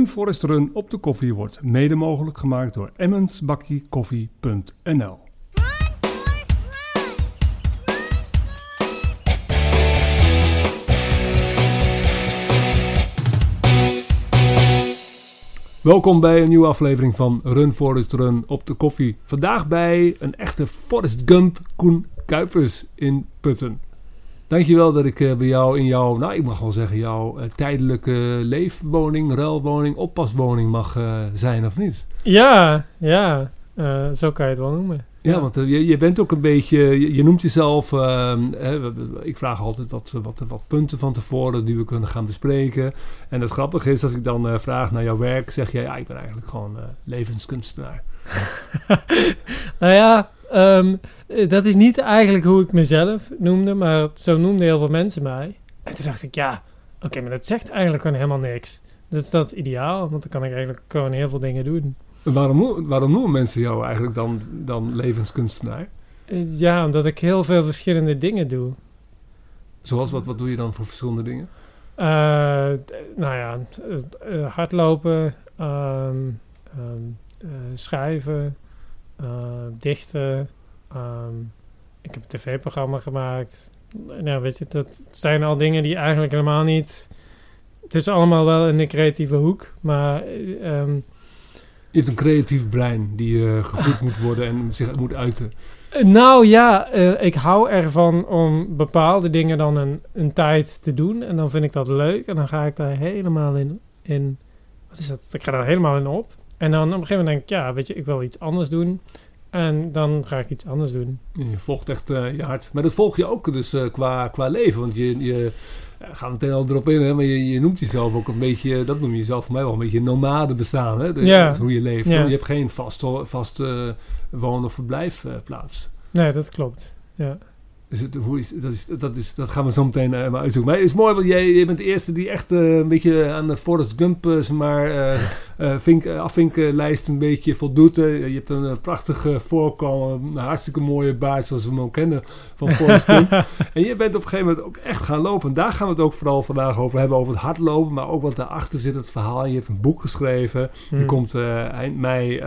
Run Forest Run op de koffie wordt mede mogelijk gemaakt door emmensbakkiekoffie.nl. Welkom bij een nieuwe aflevering van Run Forest Run op de koffie. Vandaag bij een echte Forest Gump Koen Kuipers in Putten. Dankjewel dat ik eh, bij jou in jouw, nou ik mag wel zeggen, jouw eh, tijdelijke leefwoning, ruilwoning, oppaswoning mag eh, zijn of niet? Ja, ja. zo kan je het wel noemen. Ja, want je, je bent ook een beetje, je, je noemt jezelf, ehm, hè, ik vraag altijd wat, wat, wat punten van tevoren die we kunnen gaan bespreken. En het grappige is, als ik dan vraag naar jouw werk, zeg je, ja, ik ben eigenlijk gewoon levenskunstenaar. Nou ja, ehm, eh, dat is niet eigenlijk hoe ik mezelf noemde, maar zo noemden heel veel mensen mij. En toen dacht ik, ja, oké, maar dat zegt eigenlijk gewoon helemaal niks. Dus dat is ideaal, want dan kan ik eigenlijk gewoon heel veel dingen doen. En Waarom, waarom noemen mensen jou eigenlijk dan, dan levenskunstenaar? Eh, Ja, omdat ik heel veel verschillende dingen doe. Zoals, wat, wat doe je dan voor verschillende dingen? Eh, nou ja, eh, eh, hardlopen, ehm, ehm, eh, schrijven, eh, dichten. Ehm, ik heb een tv-programma gemaakt. Nou, weet je, dat zijn al dingen die eigenlijk helemaal niet... Het is allemaal wel in de creatieve hoek, maar... eh, ehm, Je hebt een creatief brein die eh gevoed moet worden en zich moet uiten. Nou ja, eh, ik hou ervan om bepaalde dingen dan een, een tijd te doen. En dan vind ik dat leuk. En dan ga ik daar helemaal in, in... Wat is dat? Ik ga daar helemaal in op. En dan op een gegeven moment denk ik, ja, weet je, ik wil iets anders doen. En dan ga ik iets anders doen. Je volgt echt eh, je hart. Maar dat volg je ook dus eh, qua, qua leven. Want je, je eh, gaat meteen al erop in, hè, maar je, je noemt jezelf ook een beetje, dat noem je jezelf voor mij wel een beetje nomade bestaan. Hè? De- Ja. dat is hoe je leeft. Ja. Je hebt geen vast, vast eh, woon- of verblijfplaats. Nee, dat klopt. Ja. Dus het, hoe is, dat, is, dat, is, dat gaan we zo meteen eh, maar uitzoeken. Maar het is mooi, want jij, jij bent de eerste die echt eh, een beetje aan de Forrest Gump eh, maar, eh, vink, afvinkenlijst een beetje voldoet. je hebt een prachtige voorkomen, een hartstikke mooie baard zoals we hem ook kennen van Forrest Gump. en je bent op een gegeven moment ook echt gaan lopen. En daar gaan we het ook vooral vandaag over hebben, over het hardlopen. Maar ook wat daarachter zit, het verhaal. Je hebt een boek geschreven. Die Hm. komt eind mei,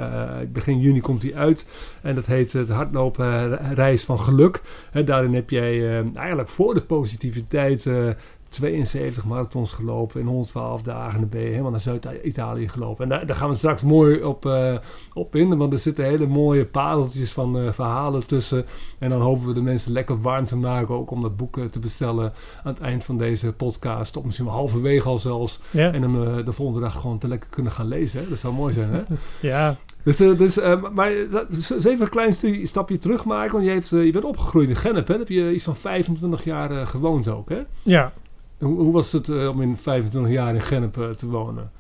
begin juni komt die uit. En dat heet de hardlopen reis van geluk. Daarin heb jij eh, eigenlijk voor de positiviteit eh, 72 marathons gelopen in 112 dagen. En dan ben je helemaal naar Zuid-Italië gelopen. En daar, daar gaan we straks mooi op, eh, op in. Want er zitten hele mooie pareltjes van eh, verhalen tussen. En dan hopen we de mensen lekker warm te maken. Ook om dat boek eh, te bestellen aan het eind van deze podcast. Of misschien wel halverwege al zelfs. Ja. En hem eh, de volgende dag gewoon te lekker kunnen gaan lezen. Hè? Dat zou mooi zijn, hè? ja. Dus, eh, dus eh, maar dus even een klein stapje terug maken. Want je, hebt, je bent opgegroeid in Gennep. Hè? Daar heb je iets van 25 jaar gewoond ook. Hè? Ja. Hoe, hoe was het om in 25 jaar in Gennep eh, te wonen?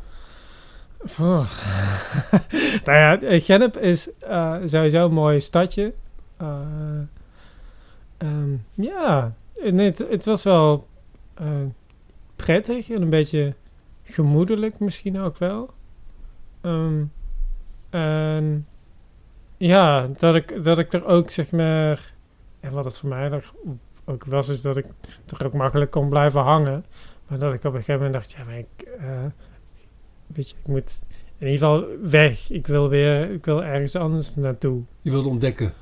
Oh. nou ja, Gennep is eh, sowieso een mooi stadje. Eh, ehm, ja, nee, het, het was wel prettig en een beetje gemoedelijk misschien ook wel. Ehm, en ja, dat ik, dat ik er ook zeg maar... En wat het voor mij er ook was, is dat ik er ook makkelijk kon blijven hangen. Maar dat ik op een gegeven moment dacht, ja, maar ik... eh, weet je, ik moet in ieder geval weg. Ik wil weer, ik wil ergens anders naartoe. Je wilde ontdekken.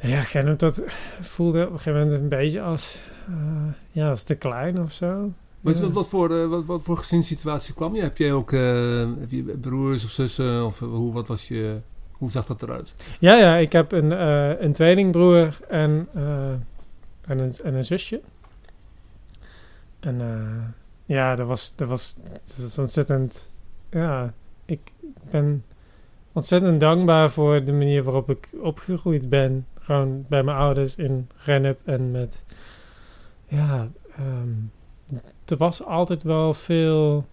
Ja, Gennep, dat voelde op een gegeven moment een beetje als, eh, ja, als te klein of zo. Wat, wat, wat, voor, eh, wat, wat voor gezinssituatie kwam je? Heb jij ook eh, heb je broers of zussen? Of eh, hoe, wat was je, hoe zag dat eruit? Ja, ja, ik heb een, eh, een tweelingbroer en, eh, en, een, en een zusje. En ja, dat was, dat, was, dat was ontzettend... Ja, ik ben ontzettend dankbaar voor de manier waarop ik opgegroeid ben. Gewoon bij mijn ouders in Rennep en met... Ja, ehm, er was altijd wel veel...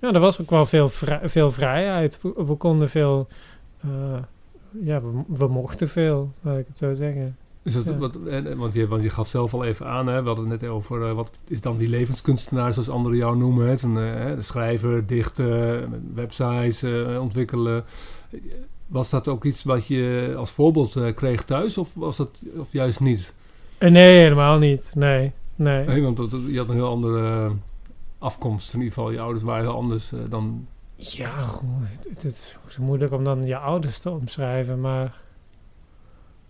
Ja, er was ook wel veel, vrij, veel vrijheid. We, we konden veel... eh, ja, we, we mochten veel, laat ik het zo zeggen. Is dat, Ja. wat, eh, want, je, want je gaf zelf al even aan, hè, we hadden het net over eh, wat is dan die levenskunstenaar, zoals anderen jou noemen. Hè? Het Een, eh, hè, schrijver, dichten, websites eh, ontwikkelen. Was dat ook iets wat je als voorbeeld eh, kreeg thuis, of was dat of juist niet? Eh, nee, helemaal niet. Nee, nee. Nee, want dat, je had een heel andere afkomst. In ieder geval, je ouders waren heel anders eh, dan... Ja, goed, het is moeilijk om dan je ouders te omschrijven, maar...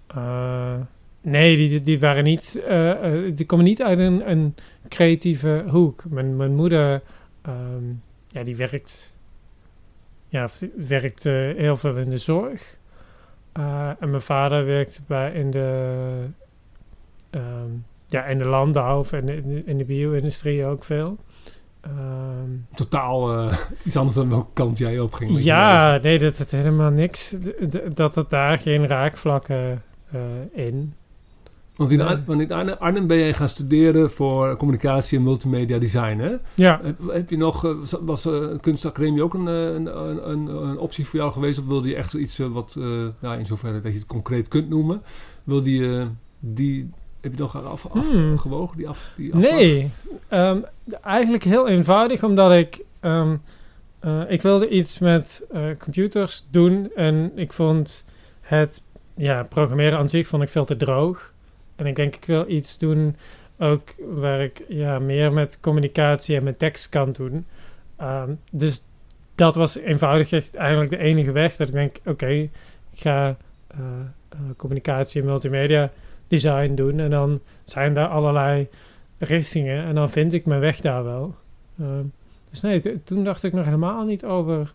eh, nee, die, die waren niet... eh, eh, die komen niet uit een, een creatieve hoek. Mijn, mijn moeder, ehm, ja, die werkt... Ja, werkt eh, heel veel in de zorg. Eh, en mijn vader werkt bij in de... ehm, ja, in de landbouw of in de, in de- in de bio-industrie ook veel. Ehm, Totaal eh, iets anders dan welke kant jij op ging. ja, nee, dat het helemaal niks. Dat het daar geen raakvlakken eh, in. Want in, Nee. Ar- want in Arnhem, Arnhem ben jij gaan studeren voor communicatie en multimedia design, hè? Ja, Heb, heb je nog, eh, was, eh, kunstacademie ook een, eh, een, een, optie voor jou geweest? Of wilde je echt iets eh, wat, eh, ja, in zoverre dat je het concreet kunt noemen, wilde je eh, die, heb je nog af, af, Hmm. afgewogen, die, af, die nee. Ehm, eigenlijk heel eenvoudig, omdat ik... ehm, eh, ik wilde iets met eh, computers doen en ik vond het ja, programmeren aan zich vond ik veel te droog. En ik denk, ik wil iets doen ook waar ik ja, meer met communicatie en met tekst kan doen. Ehm, dus dat was eenvoudig eigenlijk de enige weg dat ik denk, oké, ik ga eh, communicatie en multimedia design doen. En dan zijn daar allerlei richtingen en dan vind ik mijn weg daar wel. Ehm, dus nee, toen dacht ik nog helemaal niet over...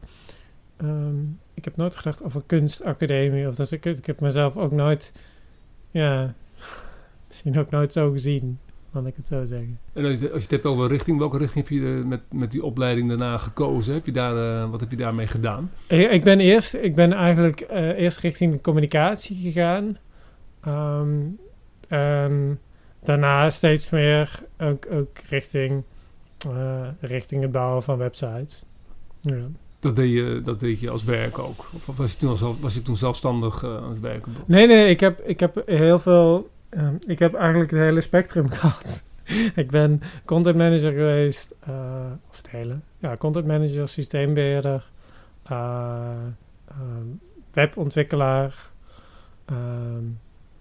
ehm, ik heb nooit gedacht over kunstacademie. Of dat ik, ik heb mezelf ook nooit... Ja, misschien ook nooit zo gezien, laat ik het zo zeggen. En als je, als je het hebt over richting, welke richting heb je eh, met, met die opleiding daarna gekozen? Heb je daar, eh, wat heb je daarmee gedaan? Ik, ik ben eerst, ik ben eigenlijk eh, eerst richting de communicatie gegaan. Ehm, en daarna steeds meer ook, ook richting, eh, richting het bouwen van websites. Ja. Dat deed je, dat deed je als werk ook? Of was je toen, zelf, was je toen zelfstandig eh, aan het werken? Nee, nee, ik heb, ik heb heel veel. ehm, ik heb eigenlijk het hele spectrum gehad. ik ben content manager geweest, eh, of het hele. Ja, content manager, systeembeheerder, eh, ehm, webontwikkelaar.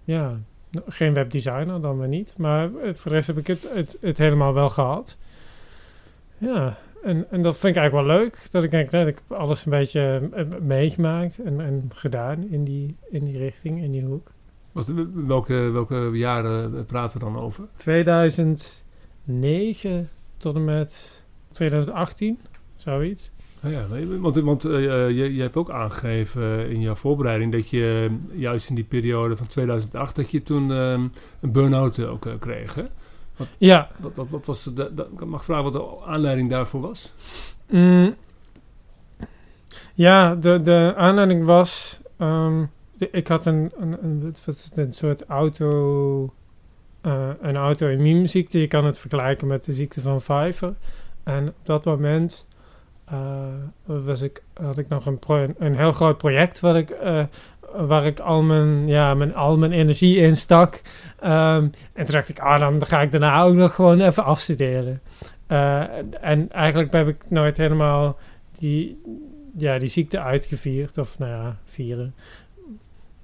Ja, n- geen webdesigner dan maar niet. Maar eh, voor de rest heb ik het, het, het helemaal wel gehad. Ja, en, en dat vind ik eigenlijk wel leuk. Dat ik denk, nee, ik heb alles een beetje eh, meegemaakt en, en gedaan in die, in die richting, in die hoek. Was welke, welke jaren eh, praten we dan over? 2009 tot en met 2018, zoiets. Ah ja, nee, want, want eh, je, je hebt ook aangegeven in jouw voorbereiding dat je eh, juist in die periode van 2008 dat je toen eh, een burn-out ook kreeg. Hè? Ja, Wat, wat, wat was de, ik mag vragen wat de aanleiding daarvoor was? mm, ja de, de aanleiding was, ehm, de- ik had een, een, een, soort auto, eh, een auto-immuunziekte. Je kan het vergelijken met de ziekte van Pfeiffer. En op dat moment was ik, had ik nog een, een heel groot project wat ik, eh, waar ik al mijn, ja, mijn, al mijn energie in stak. Ehm, en toen dacht ik, ah, dan ga ik daarna ook nog gewoon even afstuderen. Eh, en, en eigenlijk heb ik nooit helemaal die, ja, die ziekte uitgevierd. Of nou ja, vieren.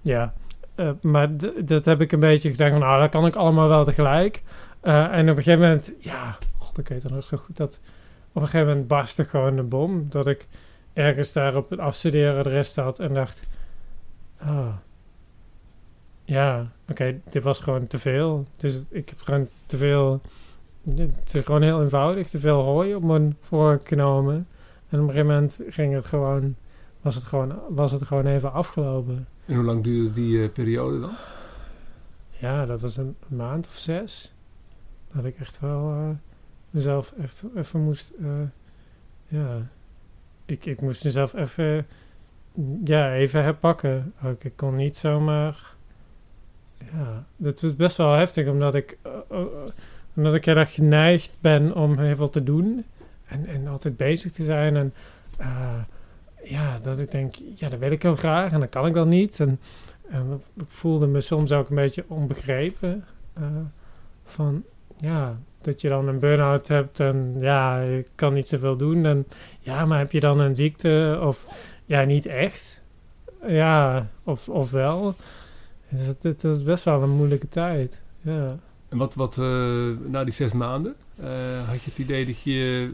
Ja, Eh, maar dat heb ik een beetje gedacht van, nou, dat kan ik allemaal wel tegelijk. Eh, en op een gegeven moment, ja, god, ik weet het nog zo goed, dat op een gegeven moment barstte gewoon de bom. Dat ik ergens daar op het afstuderen de rest had en dacht, ah, ja, oké, dit was gewoon te veel. Dus ik heb gewoon te veel, het is gewoon heel eenvoudig, te veel hooi op mijn vork genomen. En op een gegeven moment ging het gewoon, was het gewoon, was het gewoon even afgelopen. En hoe lang duurde die eh, periode dan? Ja, dat was een maand of zes. Dat ik echt wel eh, mezelf echt even moest. eh, ja, ik, ik moest mezelf even. Ja, even herpakken. Ook, ik kon niet zomaar. Ja, dat was best wel heftig, omdat ik. eh, eh, omdat ik heel erg geneigd ben om heel veel te doen. En, en altijd bezig te zijn. En ja, dat ik denk, ja, dat wil ik heel graag en dat kan ik dan niet. En, ik voelde me soms ook een beetje onbegrepen. van, ja, dat je dan een burn-out hebt en ja, je kan niet zoveel doen. En ja, maar heb je dan een ziekte of ja, niet echt? Ja, of, of wel. Dus het, het is best wel een moeilijke tijd. Ja. En wat, wat eh, na die zes maanden, had je het idee dat je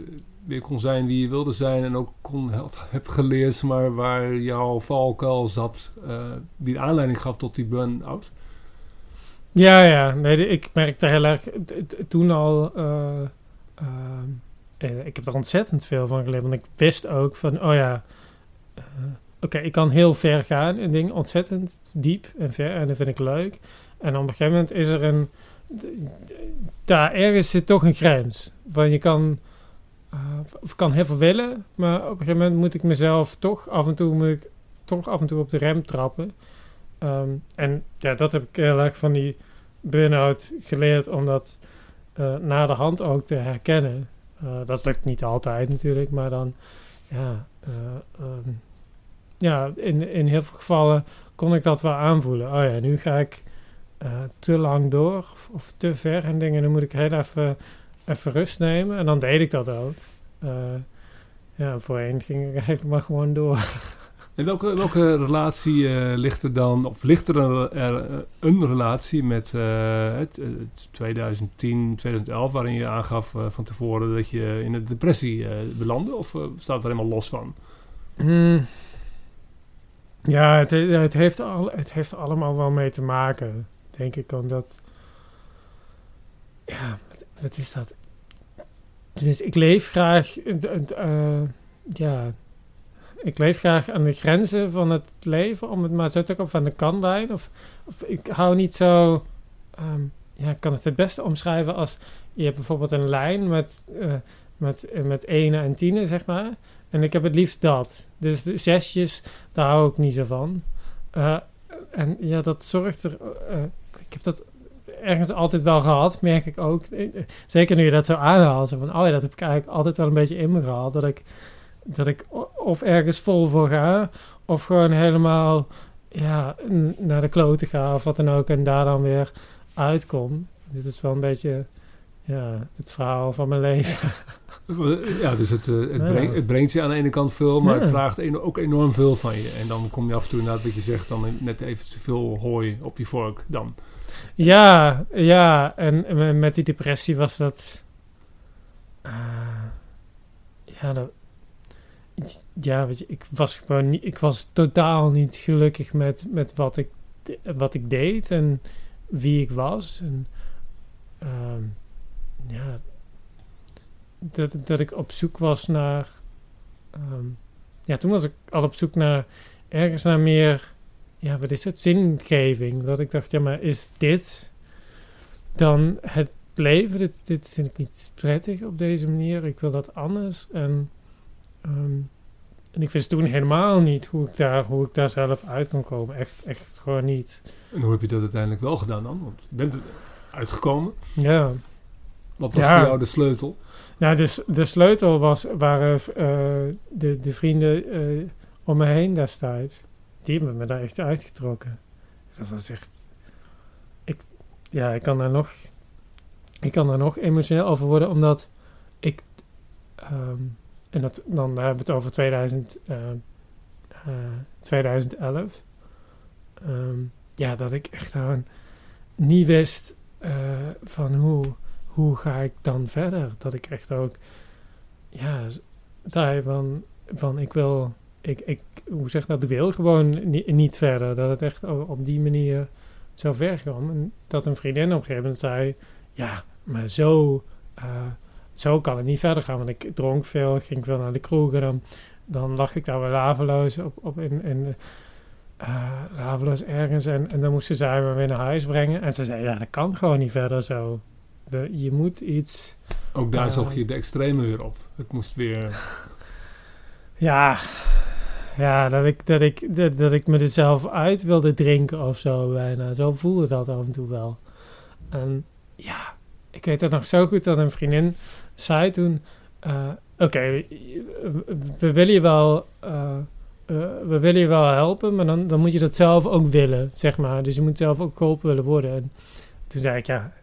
weer kon zijn wie je wilde zijn en ook kon, hebt geleerd, maar waar jouw valkuil zat, die de aanleiding gaf tot die burn-out? Ja, ja. Nee, ik merkte heel erg toen al. ik heb er ontzettend veel van geleerd. Want ik wist ook van, oh ja. Oké, ik kan heel ver gaan in dingen, ontzettend diep en ver. En dat vind ik leuk. En op een gegeven moment is er een. Daar ergens zit toch een grens. Want je kan. Kan heel veel willen, maar op een gegeven moment moet ik mezelf toch af en toe, moet ik toch af en toe op de rem trappen. Um, en ja, dat heb ik heel erg van die burn-out geleerd, om dat uh, na de hand ook te herkennen. Uh, dat lukt niet altijd natuurlijk, maar dan, ja, um, ja in, in heel veel gevallen kon ik dat wel aanvoelen. Oh ja, nu ga ik te lang door of, te ver en dingen. Dan moet ik heel even, even rust nemen. En dan deed ik dat ook. Ja, voorheen ging ik maar gewoon door. En welke, welke relatie uh, ligt er dan, of ligt er een, er een relatie met het, het, 2010, 2011, waarin je aangaf van tevoren dat je in een depressie belandde? Of staat er helemaal los van? Mm. Ja, het, het, heeft al, het heeft allemaal wel mee te maken denk ik, omdat... Ja, wat, is dat? Dus ik leef graag... Ja, ik leef graag aan de grenzen van het leven, om het maar zo te zeggen, van de kantlijn. Of, of ik hou niet zo... Um, ja, ik kan het het beste omschrijven als... Je hebt bijvoorbeeld een lijn met, uh, met, met ene en tienen, zeg maar. En ik heb het liefst dat. Dus de zesjes, daar hou ik niet zo van. Uh, en ja, dat zorgt er ik heb dat ergens altijd wel gehad, merk ik ook. Zeker nu je dat zo aanhaalt. Van, oh ja, dat heb ik eigenlijk altijd wel een beetje in me gehad. Dat ik, dat ik of ergens vol voor ga, of gewoon helemaal ja, naar de kloten ga of wat dan ook. En daar dan weer uitkom. Dit is wel een beetje ja, het verhaal van mijn leven. Ja, dus het, uh, het, brengt, het, brengt je aan de ene kant veel, maar het vraagt ook enorm veel van je. En dan kom je af en toe inderdaad wat je zegt, dan net even te veel hooi op je vork dan. Ja, ja. En met die depressie was dat. Uh, ja, dat. Ja, weet je, ik was gewoon niet. Ik was totaal niet gelukkig met, met wat, ik, wat ik deed en wie ik was. En. Uh, ja. Dat, dat ik op zoek was naar. Um, ja, toen was ik al op zoek naar. Ergens naar meer ja, wat is het? Zingeving. Dat ik dacht, ja, maar is dit dan het leven? Dit, dit vind ik niet prettig op deze manier. Ik wil dat anders. En, um, en ik wist toen helemaal niet hoe ik, daar, hoe ik daar zelf uit kon komen. Echt, echt gewoon niet. En hoe heb je dat uiteindelijk wel gedaan dan? Want je bent uitgekomen. Ja. Wat was voor jou de sleutel? Nou, de, de sleutel was, waren uh, de, de vrienden uh, om me heen destijds die hebben me daar echt uitgetrokken. Dat was echt... Ik, ja, ik kan daar nog... Ik kan daar nog emotioneel over worden, omdat ik... Um, en dat, dan hebben we het over 2000, uh, uh, 2011. Um, ja, dat ik echt gewoon niet wist uh, van hoe, hoe ga ik dan verder. Dat ik echt ook, ja, zei van, van ik wil ik, ik, hoe zeg dat, wil gewoon niet, niet verder. Dat het echt op die manier zo ver kwam. En dat een vriendin op een gegeven moment zei, ja, maar zo, uh, zo kan het niet verder gaan. Want ik dronk veel, ging veel naar de kroegen. Dan, dan lag ik daar weer laveloos op, op in, in uh, laveloos ergens. En, en dan moesten zij me weer naar huis brengen. En ze zei, ja, dat kan gewoon niet verder zo. Je moet iets... Ook daar uh, zag je de extreme weer op. Het moest weer... ja, ja, dat ik, dat, ik, dat, dat ik me er zelf uit wilde drinken of zo bijna. Zo voelde dat af en toe wel. En ja, ik weet dat nog zo goed dat een vriendin zei toen... Uh, Oké, we willen je wel... Uh, uh, we willen je wel helpen, maar dan, dan moet je dat zelf ook willen, zeg maar. Dus je moet zelf ook geholpen willen worden. En toen zei ik, ja,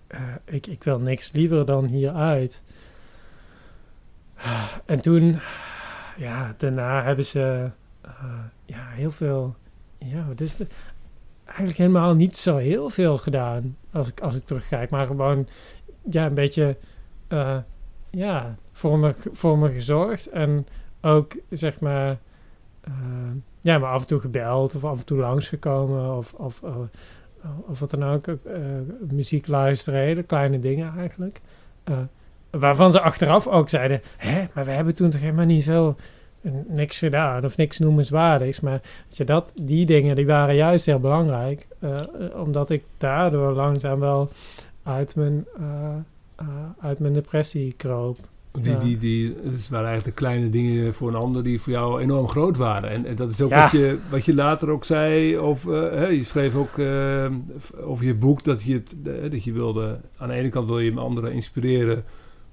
ik, ik wil niks liever dan hieruit. En toen, ja, daarna hebben ze ja, heel veel. Ja, wat is het? Eigenlijk helemaal niet zo heel veel gedaan. Als ik, als ik terugkijk. Maar gewoon ja, een beetje eh, ja, voor me, voor me gezorgd. En ook, zeg maar, eh, ja, maar af en toe gebeld of af en toe langsgekomen of, of, eh, of wat dan ook. eh, muziek luisteren, hele kleine dingen eigenlijk. Waarvan ze achteraf ook zeiden, hè, maar we hebben toen toch helemaal niet veel, niks gedaan of niks noemenswaardigs. Maar dat, die dingen die waren juist heel belangrijk, omdat ik daardoor langzaam wel uit mijn, uit mijn depressie kroop. Die, Ja. die, die, het waren eigenlijk de kleine dingen voor een ander die voor jou enorm groot waren. En, en dat is ook Ja. wat, je, wat je later ook zei. Of, eh, hè, je schreef ook eh, over je boek dat je, het, eh, dat je wilde... Aan de ene kant wil je anderen inspireren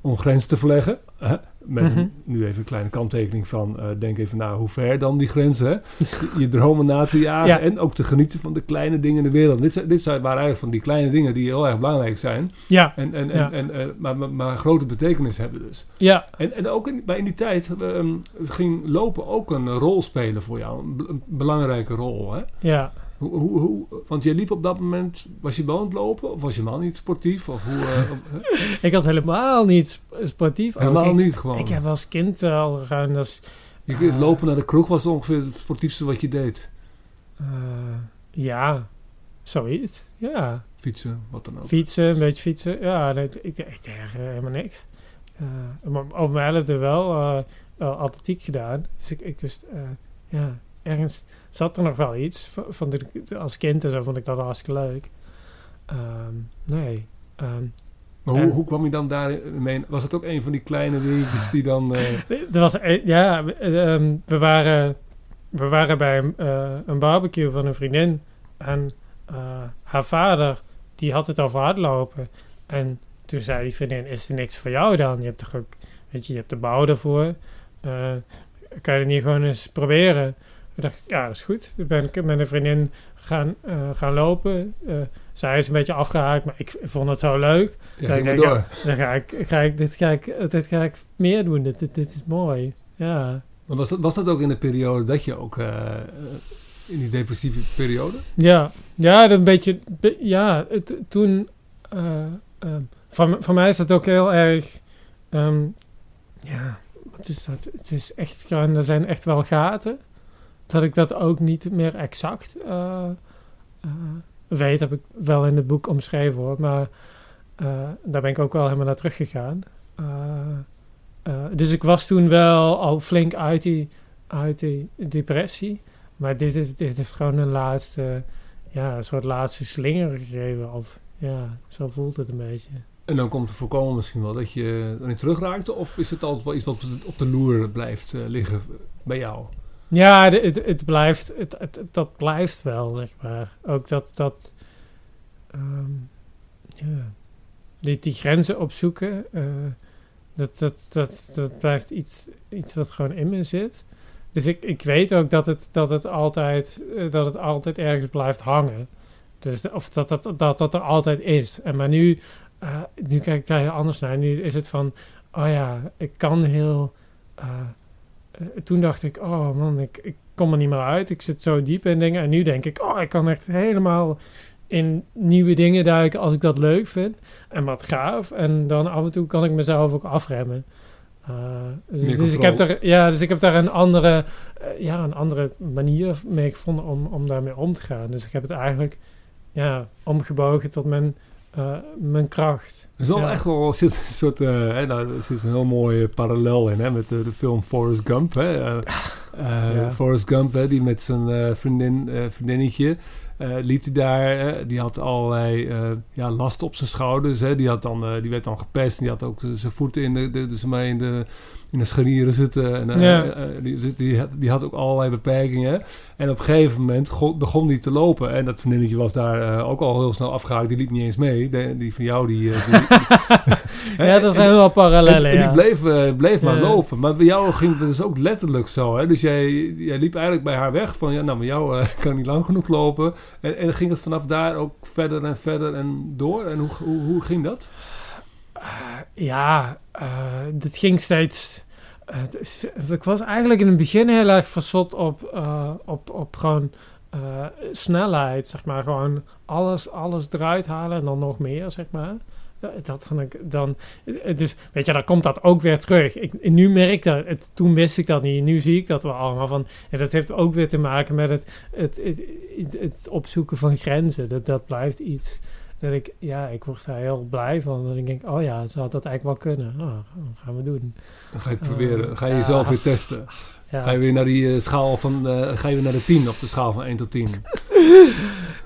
om grenzen te verleggen. hè. Met Mhm. nu even een kleine kanttekening van... eh, denk even na hoe ver dan die grenzen. Hè? je, je dromen na te jagen. Ja. En ook te genieten van de kleine dingen in de wereld. Dit, zijn- dit zijn, waren eigenlijk van die kleine dingen die heel erg belangrijk zijn. Ja, En, en, en, Ja. en, eh, maar, maar, maar grote betekenis hebben dus. ja, En, en ook in, bij in die tijd ehm, ging lopen ook een rol spelen voor jou. Een, een belangrijke rol. Hè? ja. Hoe, hoe, hoe, want je liep op dat moment... Was je wel aan het lopen? Of was je helemaal niet sportief? Of hoe, eh? Ik was helemaal niet sp- sportief. Ook helemaal ik, niet gewoon. Ik heb als kind al gewoon dus, je, Ah. lopen naar de kroeg was ongeveer het sportiefste wat je deed. eh, ja, zoiets. Ja, Fietsen, wat dan ook. fietsen, een beetje fietsen. Ja, nee, ik, ik, ik deed eh, helemaal niks. Eh, maar op mijn elfde wel eh, wel atletiek gedaan. Dus ik, ik wist, eh, ja, ergens zat er nog wel iets. v- Van de, als kind en zo vond ik dat hartstikke leuk. Ehm, nee. ehm, maar hoe, en- hoe kwam je dan daarmee? Was het ook een van die kleine dingetjes die dan... eh, Er was, ja, we, eh, ehm, we waren, we waren bij een, eh, een barbecue van een vriendin. En eh, haar vader, die had het over hardlopen. En toen zei die vriendin, is er niks voor jou dan? Je hebt toch ook, weet je, je hebt de bouw. Eh, kan je het niet gewoon eens proberen? Ik dacht, ja, dat is goed. Ik ben met een vriendin gaan, eh, gaan lopen. Eh, zij is een beetje afgehaakt, maar ik vond het zo leuk. ja, ja, door. Dan ga ik, ga ik, dit, ga ik, dit ga ik meer doen. Dit, dit, dit is mooi. Ja. Maar was dat, was dat ook in de periode dat je ook... eh, in die depressieve periode? Ja, ja, dat een beetje. be- Ja, het, toen. eh, ehm, van, van mij is dat ook heel erg. ehm, ja, wat is dat? Het is echt. Er zijn echt wel gaten. Dat ik dat ook niet meer exact eh, eh, weet, heb ik wel in het boek omschreven hoor. Maar eh, daar ben ik ook wel helemaal naar teruggegaan. Dus ik was toen wel al flink uit die, uit die depressie. Maar dit, is- dit heeft gewoon een laatste, ja, een soort laatste slinger gegeven. Of ja, zo voelt het een beetje. En dan komt te voorkomen misschien wel dat je erin terugraakte? Of is het altijd wel iets wat op de, loer blijft liggen bij jou? Ja, het, het blijft, het, dat blijft wel, zeg maar. Ook dat, dat ehm, ja, die, die grenzen opzoeken, eh, dat, dat, dat, dat blijft iets, iets wat gewoon in me zit. Dus ik, ik weet ook dat het, dat, het altijd, eh, dat het altijd ergens blijft hangen. Dus, of dat dat, dat dat er altijd is. En maar nu, eh, nu kijk ik daar heel anders naar. Nu is het van, oh ja, ik kan heel... toen dacht ik, oh man, ik, ik kom er niet meer uit. Ik zit zo diep in dingen. En nu denk ik, oh, ik kan echt helemaal in nieuwe dingen duiken als ik dat leuk vind. En wat gaaf. En dan af en toe kan ik mezelf ook afremmen. Eh, dus, dus ik heb daar, ja, dus ik heb daar een andere, eh, ja, een andere manier mee gevonden om, om daarmee om te gaan. Dus ik heb het eigenlijk ja, omgebogen tot mijn, eh, mijn kracht. Er is wel Ja. echt wel zit een soort, eh, hè, nou, er zit een heel mooi eh, parallel in hè, met de, de film Forrest Gump. Hè. Eh, Ja. Forrest Gump, hè, die met zijn vriendin, vriendinnetje liep hij daar. die had allerlei ja, last op zijn schouders. Hè. Die, had dan, die werd dan gepest. En die had ook zijn voeten in de, de, dus mee in de, in de scharieren zitten. En, eh, Ja. eh, die, die, had, die had ook allerlei beperkingen. En op een gegeven moment go- begon die te lopen. En dat vriendinnetje was daar eh, ook al heel snel afgehaakt. Die liep niet eens mee. De- die van jou, die... eh, die- ja, dat zijn wel en, parallellen, en ja. die bleef, eh, bleef maar lopen. Maar bij jou ging het dus ook letterlijk zo. Hè? Dus jij, jij liep eigenlijk bij haar weg. Van ja, nou, met jou eh, kan niet lang genoeg lopen. En, en dan ging het vanaf daar ook verder en verder en door. En hoe, hoe, hoe ging dat? Eh, ja, eh dit ging steeds. ik was eigenlijk in het begin heel erg verzot op, eh, op, op gewoon snelheid, zeg maar. Gewoon alles, alles eruit halen en dan nog meer, zeg maar. dat vond ik dan... Dus weet je, dan komt dat ook weer terug. Ik, nu merk ik dat, het, toen wist ik dat niet. Nu zie ik dat wel allemaal van... En dat heeft ook weer te maken met het, het, het, het opzoeken van grenzen. Dat, dat blijft iets... Dat ik, ja, ik word daar heel blij van. Dat ik denk, oh ja, ze had dat eigenlijk wel kunnen. Oh, dat gaan we doen. Dan ga je het proberen. Dan ga je ja. jezelf weer testen. Ja. Ga je weer naar die eh, schaal van... eh, ga je weer naar de 10 op de schaal van 1 tot 10.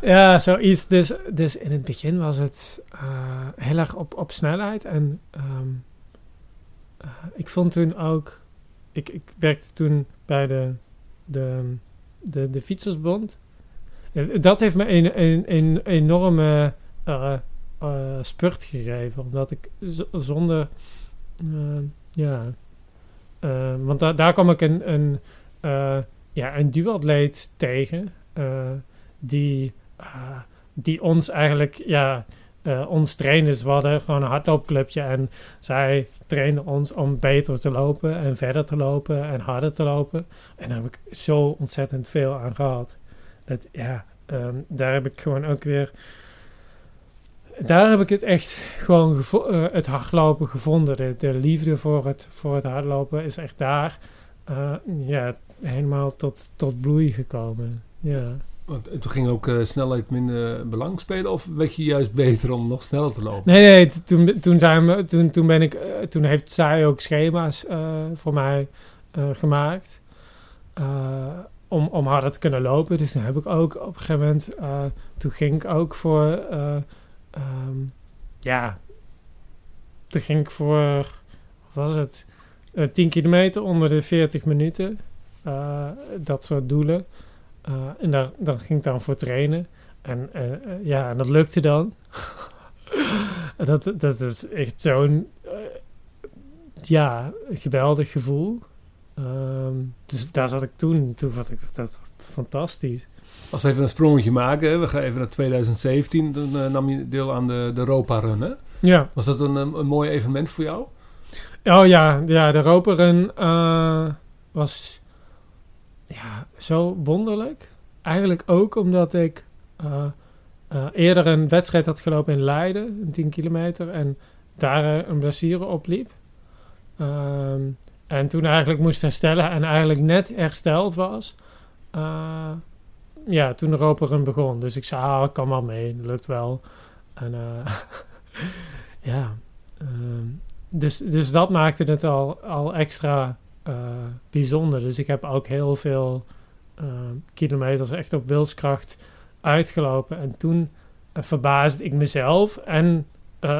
Ja, zoiets. Dus, dus in het begin was het eh, heel erg op, op snelheid. En ehm, eh, ik vond toen ook... Ik, ik werkte toen bij de, de, de, de Fietsersbond. Dat heeft me een, een, een enorme eh, spurt gegeven. Omdat ik zonder... eh, ja... want da daar kwam ik een, een, ja, een duatleet tegen... die, eh, die ons eigenlijk, ja, ons trainen. We hadden gewoon een hardloopclubje en zij trainen ons om beter te lopen en verder te lopen en harder te lopen. En daar heb ik zo ontzettend veel aan gehad. Dat, ja, ehm, daar heb ik gewoon ook weer... Daar heb ik het echt gewoon eh, het hardlopen gevonden. De, de liefde voor het, voor het hardlopen is echt daar eh, ja, helemaal tot, tot bloei gekomen. Ja. Want eh, toen ging ook snelheid minder belang spelen? Of werd je juist beter om nog sneller te lopen? Nee, nee, toen, toen, zijn we, toen, toen, ben ik, toen heeft zij ook schema's voor mij gemaakt. om, om harder te kunnen lopen. Dus toen heb ik ook op een gegeven moment... toen ging ik ook voor... eh, ehm, ja, toen ging ik voor... Wat was het? Eh 10 kilometer onder de 40 minuten. Eh, dat soort doelen. Eh, en daar, daar ging ik dan voor trainen. En eh, eh, ja, en dat lukte dan. dat, dat is echt zo'n eh, ja, geweldig gevoel. Ehm, dus daar zat ik toen. Toen vond ik dat, dat fantastisch. Als we even een sprongetje maken, hè, we gaan even naar 2017. Dan eh, nam je deel aan de, de Europa Run. Hè? Ja. Was dat een, een, een mooi evenement voor jou? Oh ja, ja de Roperen eh, was ja, zo wonderlijk. Eigenlijk ook omdat ik eh, eh, eerder een wedstrijd had gelopen in Leiden, een 10 kilometer, en daar eh, een blessure opliep. Ehm, en toen eigenlijk moest herstellen en eigenlijk net hersteld was. eh, ja, toen de Roperen begon. Dus ik zei, ah, ik kan wel mee, lukt wel. En eh, ja, ehm, dus, dus dat maakte het al, al extra eh, bijzonder. Dus ik heb ook heel veel eh, kilometers echt op wilskracht uitgelopen. En toen eh, verbaasde ik mezelf en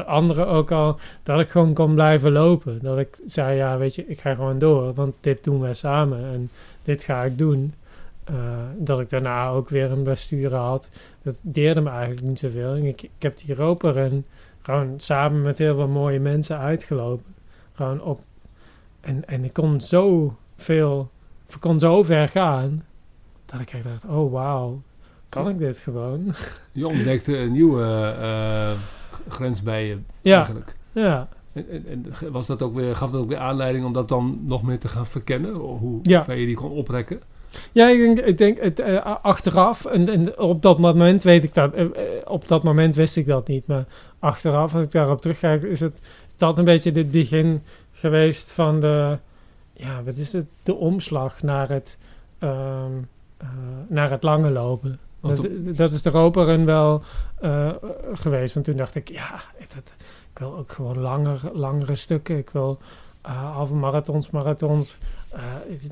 anderen ook al dat ik gewoon kon blijven lopen. Dat ik zei, ja, weet je, ik ga gewoon door, want dit doen wij samen en dit ga ik doen. Eh, dat ik daarna ook weer een blessure had. Dat deerde me eigenlijk niet zoveel. En ik, ik heb die roperen gewoon samen met heel veel mooie mensen uitgelopen. Gewoon op. En, en ik kon zo veel, ik kon zo ver gaan, dat ik echt dacht, oh wauw, kan ik dit gewoon? Je ontdekte een nieuwe eh, grens bij je Ja, eigenlijk. ja, En, en, en was dat ook weer, gaf dat ook weer aanleiding om dat dan nog meer te gaan verkennen? Hoe Ja. ver je die kon oprekken? Ja, ik denk, ik denk het, eh, achteraf, en, en op dat moment weet ik dat, eh, eh, op dat moment wist ik dat niet, maar achteraf, als ik daarop terugkijk, is het dat een beetje het begin geweest van de, ja, wat is het, de omslag naar het, eh, naar het lange lopen. Dat, dat is de roperen wel eh, geweest, want toen dacht ik, ja, dat, ik wil ook gewoon langer, langere stukken, ik wil halve marathons, marathons,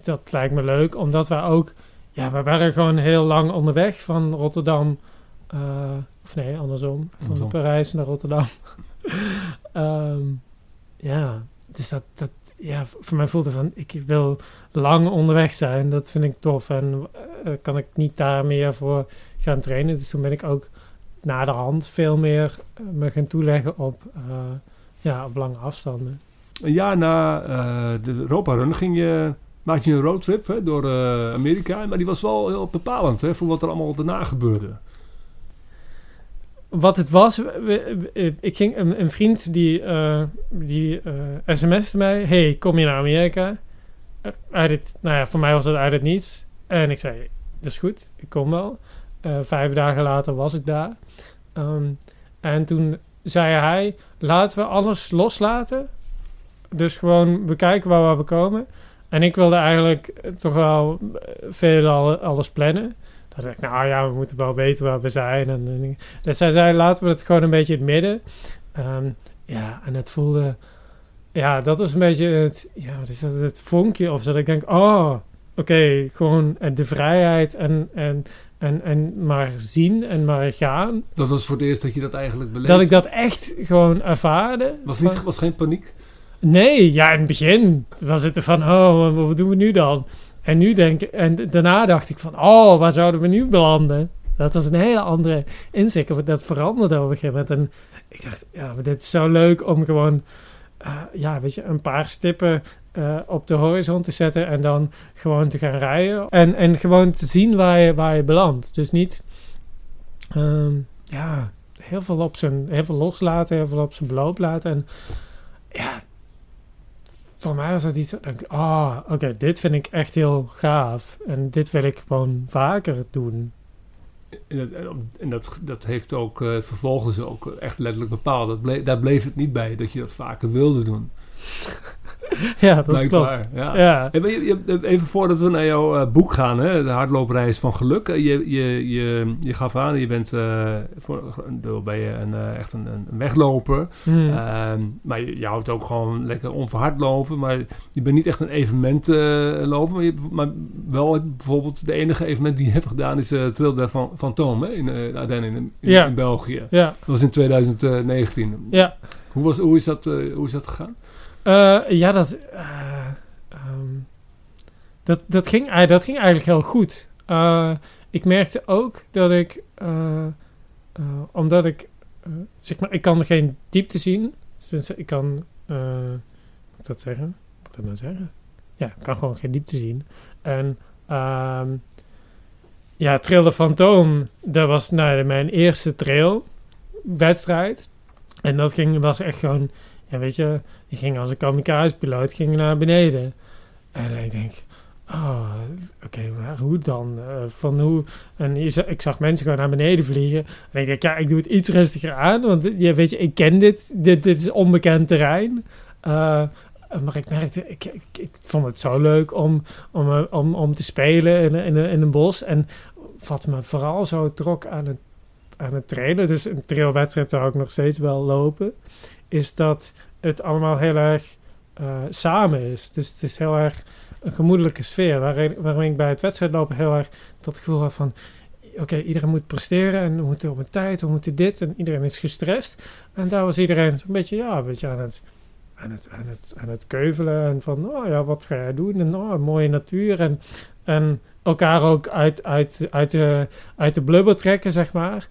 dat lijkt me leuk, omdat wij ook, ja, we waren gewoon heel lang onderweg van Rotterdam, eh, of nee, andersom, van Andersom. Parijs naar Rotterdam. Ehm, ja, dus dat, dat, ja, voor mij voelde van, ik wil lang onderweg zijn, dat vind ik tof en eh, kan ik niet daar meer voor gaan trainen. Dus toen ben ik ook na de hand veel meer eh, me gaan toeleggen op, eh, ja, op lange afstanden. Een jaar na eh, de Europa Run ging je, maakte je een roadtrip hè, door eh, Amerika. Maar die was wel heel bepalend hè, voor wat er allemaal daarna gebeurde. Wat het was, ik ging een, een vriend die, eh die sms'te mij: Hey, kom je naar Amerika? Uit het, nou ja, voor mij was het uit het niets. En ik zei: Dat is goed, ik kom wel. Vijf dagen later was ik daar. Ehm, en toen zei hij, laten we alles loslaten. Dus gewoon, we kijken waar we komen. En ik wilde eigenlijk eh, toch wel eh, veel al- alles plannen. Dan dacht ik, nou ja, we moeten wel weten waar we zijn. En, en- dus hij zei, laten we het gewoon een beetje in het midden. Ehm, ja, en het voelde... Ja, dat was een beetje het, ja, wat is dat, het vonkje of zo. Dat ik denk, oh, oké, gewoon eh, de vrijheid en, en, en, en maar zien en maar gaan. Dat was voor het eerst dat je dat eigenlijk beleefd. Dat ik dat echt gewoon ervaarde. was, niet, was geen paniek? Nee, ja, in het begin was het van, oh, wat doen we nu dan? En nu denk en daarna dacht ik van, oh, waar zouden we nu belanden? Dat was een hele andere inzicht. Dat veranderde. En ik dacht, ja, maar dit is zo leuk om gewoon, eh, ja, weet je, een paar stippen eh, op de horizon te zetten en dan gewoon te gaan rijden. En, en gewoon te zien waar je, waar je belandt. Dus niet, ehm, ja, heel veel op zijn, heel veel loslaten, heel veel op zijn beloop laten. En ja, voor mij was dat iets, ah, oké, dit vind ik echt heel gaaf. En dit wil ik gewoon vaker doen. En, dat, dat, dat heeft ook eh, vervolgens ook echt letterlijk bepaald. Dat ble- daar bleef het niet bij dat je dat vaker wilde doen. ja, dat klopt. Blijkbaar. Ja. Ja. Even voordat we naar jouw eh, boek gaan, hè, de hardloopreis van geluk. Eh, Je, je, je, je gaf aan, je bent, eh, voor ben je een, echt een, een wegloper. Hmm. Ehm, maar je, je houdt ook gewoon lekker onverhard lopen. Maar je bent niet echt een evenementloper. maar, je, maar wel bijvoorbeeld de enige evenement die je hebt gedaan is de Trail de Van, Fantôme hè, in Ardennen in, in, Ja. in België. ja, Dat was in 2019. ja. Hoe, was, hoe, is dat, eh, hoe is dat gegaan? Eh, ja, dat, eh, ehm, dat, dat, ging, dat ging eigenlijk heel goed. Ik merkte ook dat ik, omdat ik, zeg maar, ik kan geen diepte zien. Ik kan, moet ik dat zeggen? Moet ik dat nou zeggen? Ja, ik kan gewoon geen diepte zien. En ehm ja, Trail de Fantoom, dat was nou, mijn eerste trailwedstrijd. En dat ging, was echt gewoon, ja, weet je, die ging als een kamikaze-piloot ging naar beneden. En ik denk, oh, oké, maar hoe dan? Eh, van hoe? En ik zag mensen gewoon naar beneden vliegen. En ik denk, ja, ik doe het iets rustiger aan, want ja, weet je, ik ken dit, dit, dit is onbekend terrein. Eh, maar ik merkte, ik, vond het zo leuk om, om, om, om te spelen in, in, in een bos. En wat me vooral zo trok aan het, aan het trailen, dus een trailwedstrijd zou ik nog steeds wel lopen, is dat het allemaal heel erg eh, samen is. Dus het is heel erg een gemoedelijke sfeer, waarin ik bij het wedstrijdlopen heel erg dat gevoel had van, oké, iedereen moet presteren en we moeten op een tijd, we moeten dit en iedereen is gestrest. En daar was iedereen een beetje, ja, een beetje aan het, aan het, aan het, aan het keuvelen en van, oh ja, wat ga jij doen? En oh, mooie natuur en, en elkaar ook uit, uit, uit, de, uit de blubber trekken, zeg maar.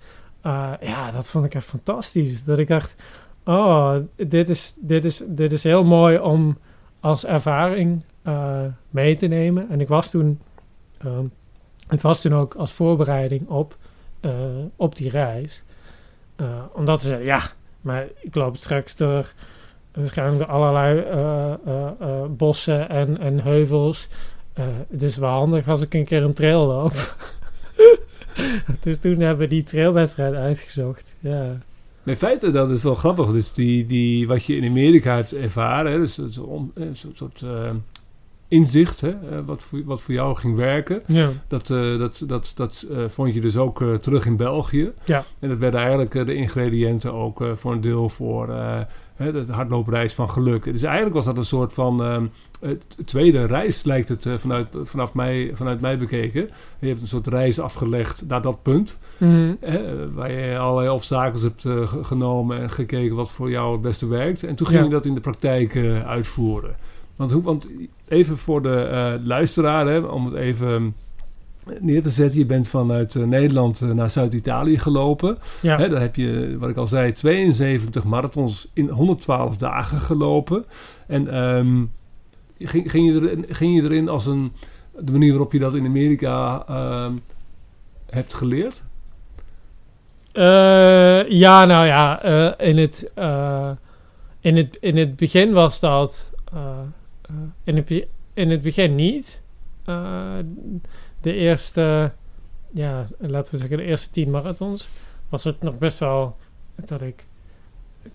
Uh, ja, dat vond ik echt fantastisch. Dat ik dacht, oh, dit is, dit is, dit is heel mooi om als ervaring uh, mee te nemen. En ik was toen, uh, het was toen ook als voorbereiding op, uh, op die reis. Omdat we zeiden, ja, maar ik loop straks door waarschijnlijk allerlei bossen en, en heuvels. is wel handig als ik een keer een trail loop. dus toen hebben we die trailwedstrijd uitgezocht. Ja. In feite, dat is wel grappig. Dus die, die, wat je in Amerika hebt ervaren, hè, dus een soort, soort uh, inzicht, hè, wat, voor, wat voor jou ging werken, ja. dat, uh, dat, dat, dat uh, vond je dus ook terug in België. Ja. En dat werden eigenlijk de ingrediënten ook voor een deel voor de hardloopreis van geluk. Dus eigenlijk was dat een soort van um, tweede reis, lijkt het vanuit, vanaf mij, vanuit mij bekeken. Je hebt een soort reis afgelegd naar dat punt. Mm. Hè, waar je allerlei obstakels hebt uh, genomen en gekeken wat voor jou het beste werkt. En toen ging Ja. je dat in de praktijk uh, uitvoeren. Want, hoe, want even voor de uh, luisteraar, hè, om het even neer te zetten. Je bent vanuit Nederland naar Zuid-Italië gelopen. Ja. Daar heb je, wat ik al zei, 72 marathons in 112 dagen gelopen. En um, ging, ging, je erin, ging je erin als een... De manier waarop je dat in Amerika um, hebt geleerd? Uh, ja, nou ja, uh, in, het, uh, in, het, in het begin was dat. in, het, in het begin niet. De eerste, ja, laten we zeggen, de eerste tien marathons was het nog best wel dat ik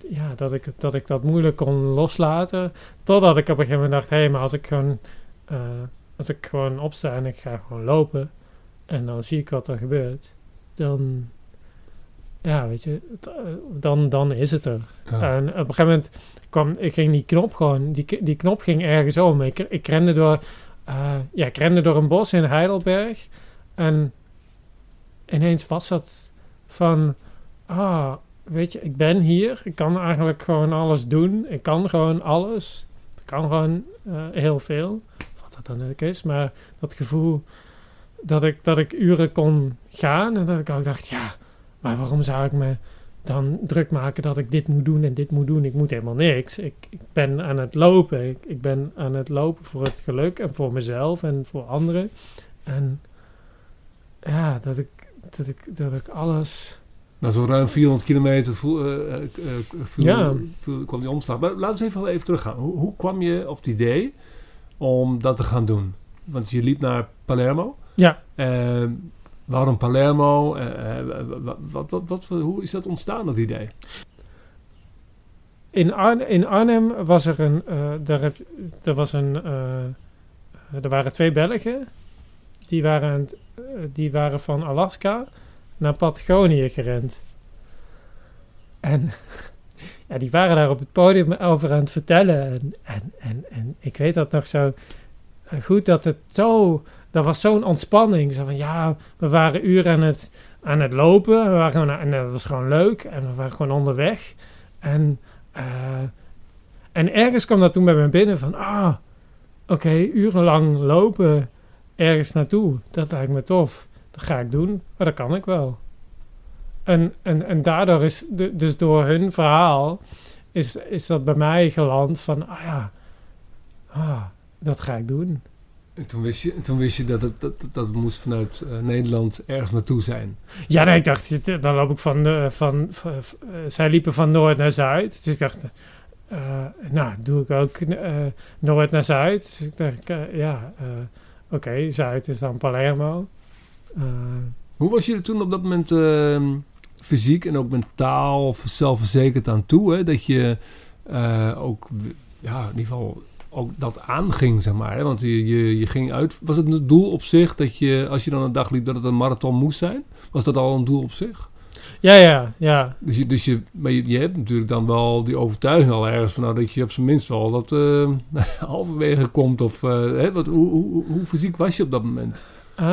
ja, dat, ik, dat ik dat moeilijk kon loslaten. Totdat ik op een gegeven moment dacht, hé, hey, maar als ik gewoon, eh, als ik gewoon opsta en ik ga gewoon lopen en dan zie ik wat er gebeurt, dan, ja, weet je, eh, dan, dan is het er. Ja. En op een gegeven moment kwam, ik ging die knop gewoon, die, die knop ging ergens om. Ik, ik rende door, eh, ja, ik rende door een bos in Heidelberg en ineens was dat van, ah, weet je, ik ben hier, ik kan eigenlijk gewoon alles doen, ik kan gewoon alles, ik kan gewoon eh, heel veel, wat dat dan ook is, maar dat gevoel dat ik, dat ik uren kon gaan en dat ik ook dacht, ja, maar waarom zou ik me dan druk maken dat ik dit moet doen en dit moet doen. Ik moet helemaal niks. Ik, ik ben aan het lopen. Ik, ik ben aan het lopen voor het geluk en voor mezelf en voor anderen. En ja, dat ik, dat ik, dat ik alles. Nou, zo ruim 400 kilometer voel, voel- Ja. voel- kwam die omslag. Maar laten we even, even teruggaan. Hoe, hoe kwam je op het idee om dat te gaan doen? Want je liep naar Palermo. Ja. Eh, waarom Palermo? Eh, eh, wat, wat, wat, hoe is dat ontstaan, dat idee? In, Arn in Arnhem was er een. eh, daar was een er waren twee Belgen. Die waren, die waren van Alaska naar Patagonië gerend. En ja, die waren daar op het podium over aan het vertellen. En, en, en, en ik weet dat nog zo goed dat het zo. Dat was zo'n ontspanning. Zo van ja, we waren uren aan het, aan het lopen. We waren en dat was gewoon leuk. En we waren gewoon onderweg. En, eh, en ergens kwam dat toen bij me binnen van, ah, oké, urenlang lopen ergens naartoe. Dat lijkt me tof. Dat ga ik doen, maar dat kan ik wel. En, en, en daardoor is, dus door hun verhaal, is, is dat bij mij geland van, ah ja, ah, dat ga ik doen. En toen wist je, toen wist je dat, het, dat, dat het moest vanuit eh, Nederland ergens naartoe zijn. Ja, nee, ik dacht, dan loop ik van, eh, van, van- eh, zij liepen van noord naar zuid. Dus ik dacht, nou, doe ik ook noord naar zuid. Dus ik dacht, ja, oké, zuid is dan Palermo. Hoe was je er toen op dat moment ehm, fysiek en ook mentaal of zelfverzekerd aan toe? Hè? Dat je ook, ja, in ieder geval ook dat aanging, zeg maar. Hè? Want je, je, je ging uit. Was het een doel op zich dat je, als je dan een dag liep, dat het een marathon moest zijn? Was dat al een doel op zich? ja, ja, ja. Dus je, dus je, maar je, je hebt natuurlijk dan wel die overtuiging al ergens van nou, dat je op zijn minst wel dat eh, halverwege komt. Of, eh, hè? Wat, hoe, hoe, hoe, fysiek was je op dat moment? Eh,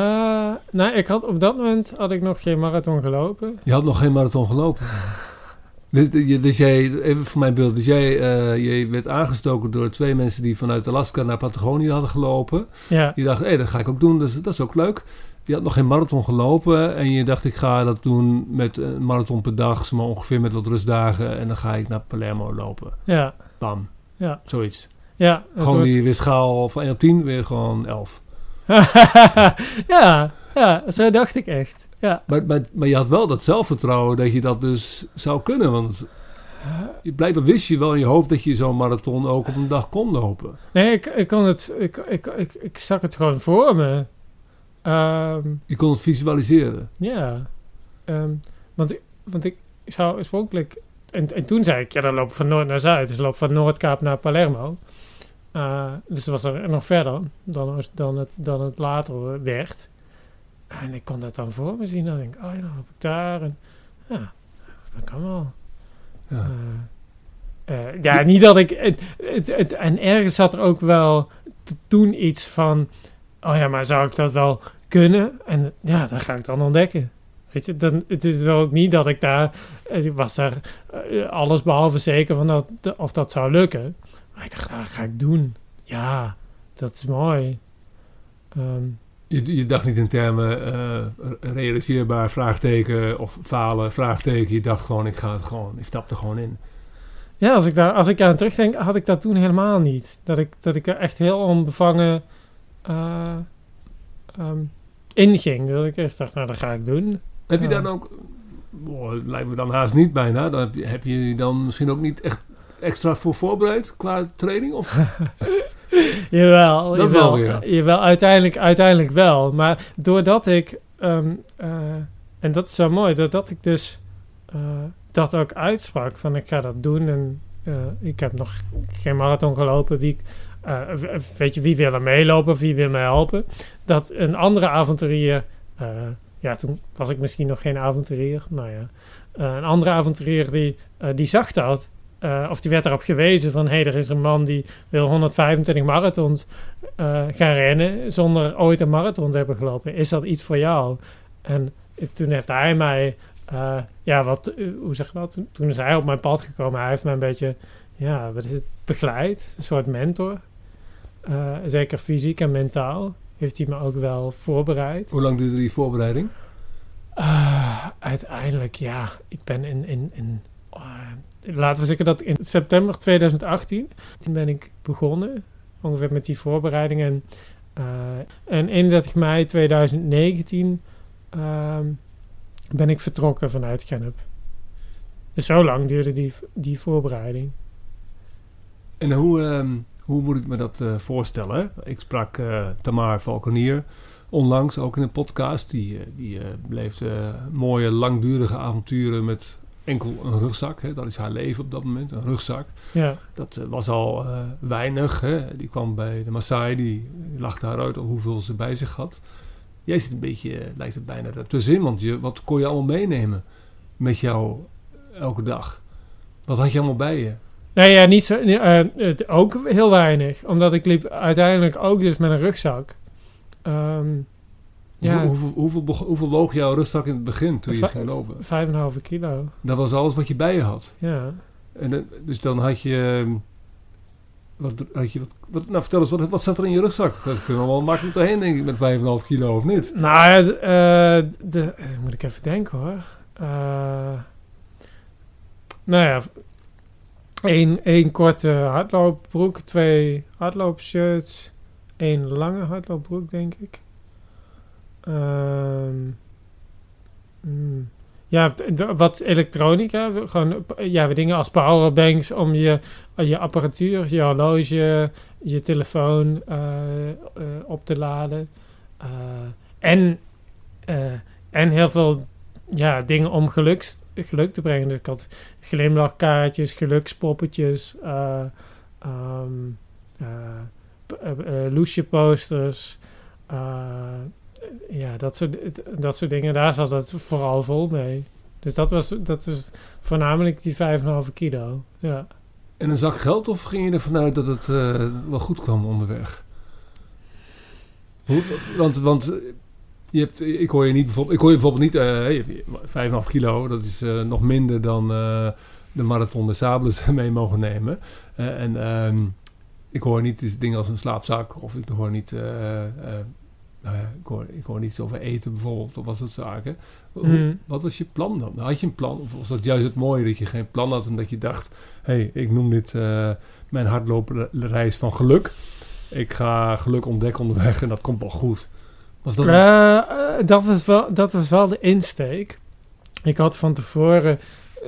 nou, ik had op dat moment had ik nog geen marathon gelopen. Je had nog geen marathon gelopen. Dus, je- dus jij, even voor mijn beeld, dus jij, jij werd aangestoken door twee mensen die vanuit Alaska naar Patagonië hadden gelopen. Ja, Die dachten, hé, dat ga ik ook doen, dus, dat is ook leuk. Je had nog geen marathon gelopen en je dacht, ik ga dat doen met een marathon per dag, maar ongeveer met wat rustdagen. En dan ga ik naar Palermo lopen. ja, Bam, ja, zoiets. ja. Gewoon was- die weer schaal van 1 op 10, weer gewoon 11. ja, ja, zo dacht ik echt. Ja. Maar, maar, maar je had wel dat zelfvertrouwen dat je dat dus zou kunnen, want... Je, blijkbaar wist je wel in je hoofd dat je zo'n marathon ook op een dag kon lopen. Nee, ik, ik kon het, ik, ik, ik, ik zag het gewoon voor me. Ehm, Je kon het visualiseren. ja, Ehm, want, ik, want ik zou oorspronkelijk, en, en toen zei ik, ja, dan loop ik van noord naar zuid, dus loop van Noordkaap naar Palermo. Eh, dus dat was er nog verder dan, dan, het, dan het later werd. En ik kon dat dan voor me zien. Dan denk ik, oh ja, dan loop ik daar. En ja, dat kan wel. Ja. Eh, eh, ja, niet dat ik. Het, het, het- en ergens zat er ook wel toen iets van. Oh ja, maar zou ik dat wel kunnen? En ja, dat ga ik dan ontdekken. Weet je, dan, het is wel ook niet dat ik daar. eh, Ik was daar eh, alles behalve zeker van dat, of dat zou lukken. Maar ik dacht, nou, dat ga ik doen. Ja, dat is mooi. Ehm, Je, je dacht niet in termen eh, realiseerbaar, vraagteken of falen, vraagteken. Je dacht gewoon, ik ga het gewoon, ik stap er gewoon in. Ja, als ik, daar, als ik aan terugdenk, had ik dat toen helemaal niet. Dat ik, dat ik er echt heel onbevangen eh ehm, inging. Dat ik echt dacht, nou, dat ga ik doen. Heb je dan ook, dat lijkt me dan haast niet bijna, dan heb je, heb je dan misschien ook niet echt extra voor voorbereid qua training? Of Jawel, Dat jawel, wel jawel uiteindelijk, uiteindelijk wel. Maar doordat ik, ehm, eh, en dat is zo mooi, doordat ik dus, eh, dat ook uitsprak van ik ga dat doen en eh, ik heb nog geen marathon gelopen. Wie, weet je, wie wil er meelopen of wie wil mij helpen? Dat een andere avonturier, ja, toen was ik misschien nog geen avonturier, nou ja, een andere avonturier die, die zag dat. Eh, of die werd erop gewezen van, hé, hey, er is een man die wil 125 marathons eh, gaan rennen zonder ooit een marathon te hebben gelopen. Is dat iets voor jou? En toen heeft hij mij, eh, ja, wat, hoe zeg je dat? Toen, toen is hij op mijn pad gekomen. Hij heeft mij een beetje, ja, wat is het, begeleid. Een soort mentor. Zeker fysiek en mentaal heeft hij me ook wel voorbereid. Hoe lang duurde die voorbereiding? Uiteindelijk, ja, ik ben in, in, in laten we zeggen dat in september 2018, toen ben ik begonnen, ongeveer met die voorbereidingen. Eh, en 31 mei 2019 ehm, ben ik vertrokken vanuit Gennep. Dus zo lang duurde die, die voorbereiding. En hoe, ehm, hoe moet ik me dat eh, voorstellen? Ik sprak eh Tamar Valkenier onlangs ook in een podcast. Die, die mooie langdurige avonturen met enkel een rugzak. Hè? Dat is haar leven op dat moment, een rugzak. Ja, Dat eh, was al eh, weinig. Hè? Die kwam bij de Maasai, die lachte haar uit hoeveel ze bij zich had. Jij zit een beetje, eh, lijkt het bijna ertussenin, want je, wat kon je allemaal meenemen met jou elke dag? Wat had je allemaal bij je? Nee, ja, niet zo. het, ook heel weinig. Omdat ik liep uiteindelijk ook dus met een rugzak. Ehm, ja, hoeveel, hoeveel, hoeveel woog jouw rugzak in het begin toen je ging lopen? vijf en een halve kilo. Dat was alles wat je bij je had. Ja. En, dus dan had je... Wat, had je wat, wat, nou, vertel eens, wat, wat zat er in je rugzak? Dat kunnen we wel makkelijk doorheen, denk ik, met 5,5 kilo, of niet? Nou, eh, de, eh, moet ik even denken hoor. Eh, nou ja, één, één korte hardloopbroek, twee hardloopshirts, één lange hardloopbroek, denk ik. Ehm, mm, ja, wat elektronica, gewoon ja, dingen als powerbanks om je, je apparatuur, je horloge, je telefoon eh, eh, op te laden. Eh, en, eh, en heel veel ja, dingen om geluks, geluk te brengen. Dus ik had glimlachkaartjes, gelukspoppetjes, eh eh, eh, eh, loesje posters. Ja, dat soort, dat soort dingen. Daar zat het vooral vol mee. Dus dat was, dat was voornamelijk die 5,5 kilo. Ja. En een zak geld, of ging je ervan uit dat het eh, wel goed kwam onderweg? Want, want je hebt, ik hoor je niet bijvoorbeeld, ik hoor je bijvoorbeeld niet, eh 5,5 kilo, dat is eh, nog minder dan de marathon de Sables mee mogen nemen. En ehm, ik hoor niet dingen als een slaapzak, of ik hoor niet, nou ja, ik, hoor, ik hoor niet over eten bijvoorbeeld, of wat soort zaken. Mhm. Wat was je plan dan? Had je een plan, of was dat juist het mooie dat je geen plan had en dat je dacht, hé, hey, ik noem dit eh, mijn hardloopreis van geluk. Ik ga geluk ontdekken onderweg en dat komt wel goed. Was dat Eh, eh, dat, was wel, dat was wel de insteek. Ik had van tevoren,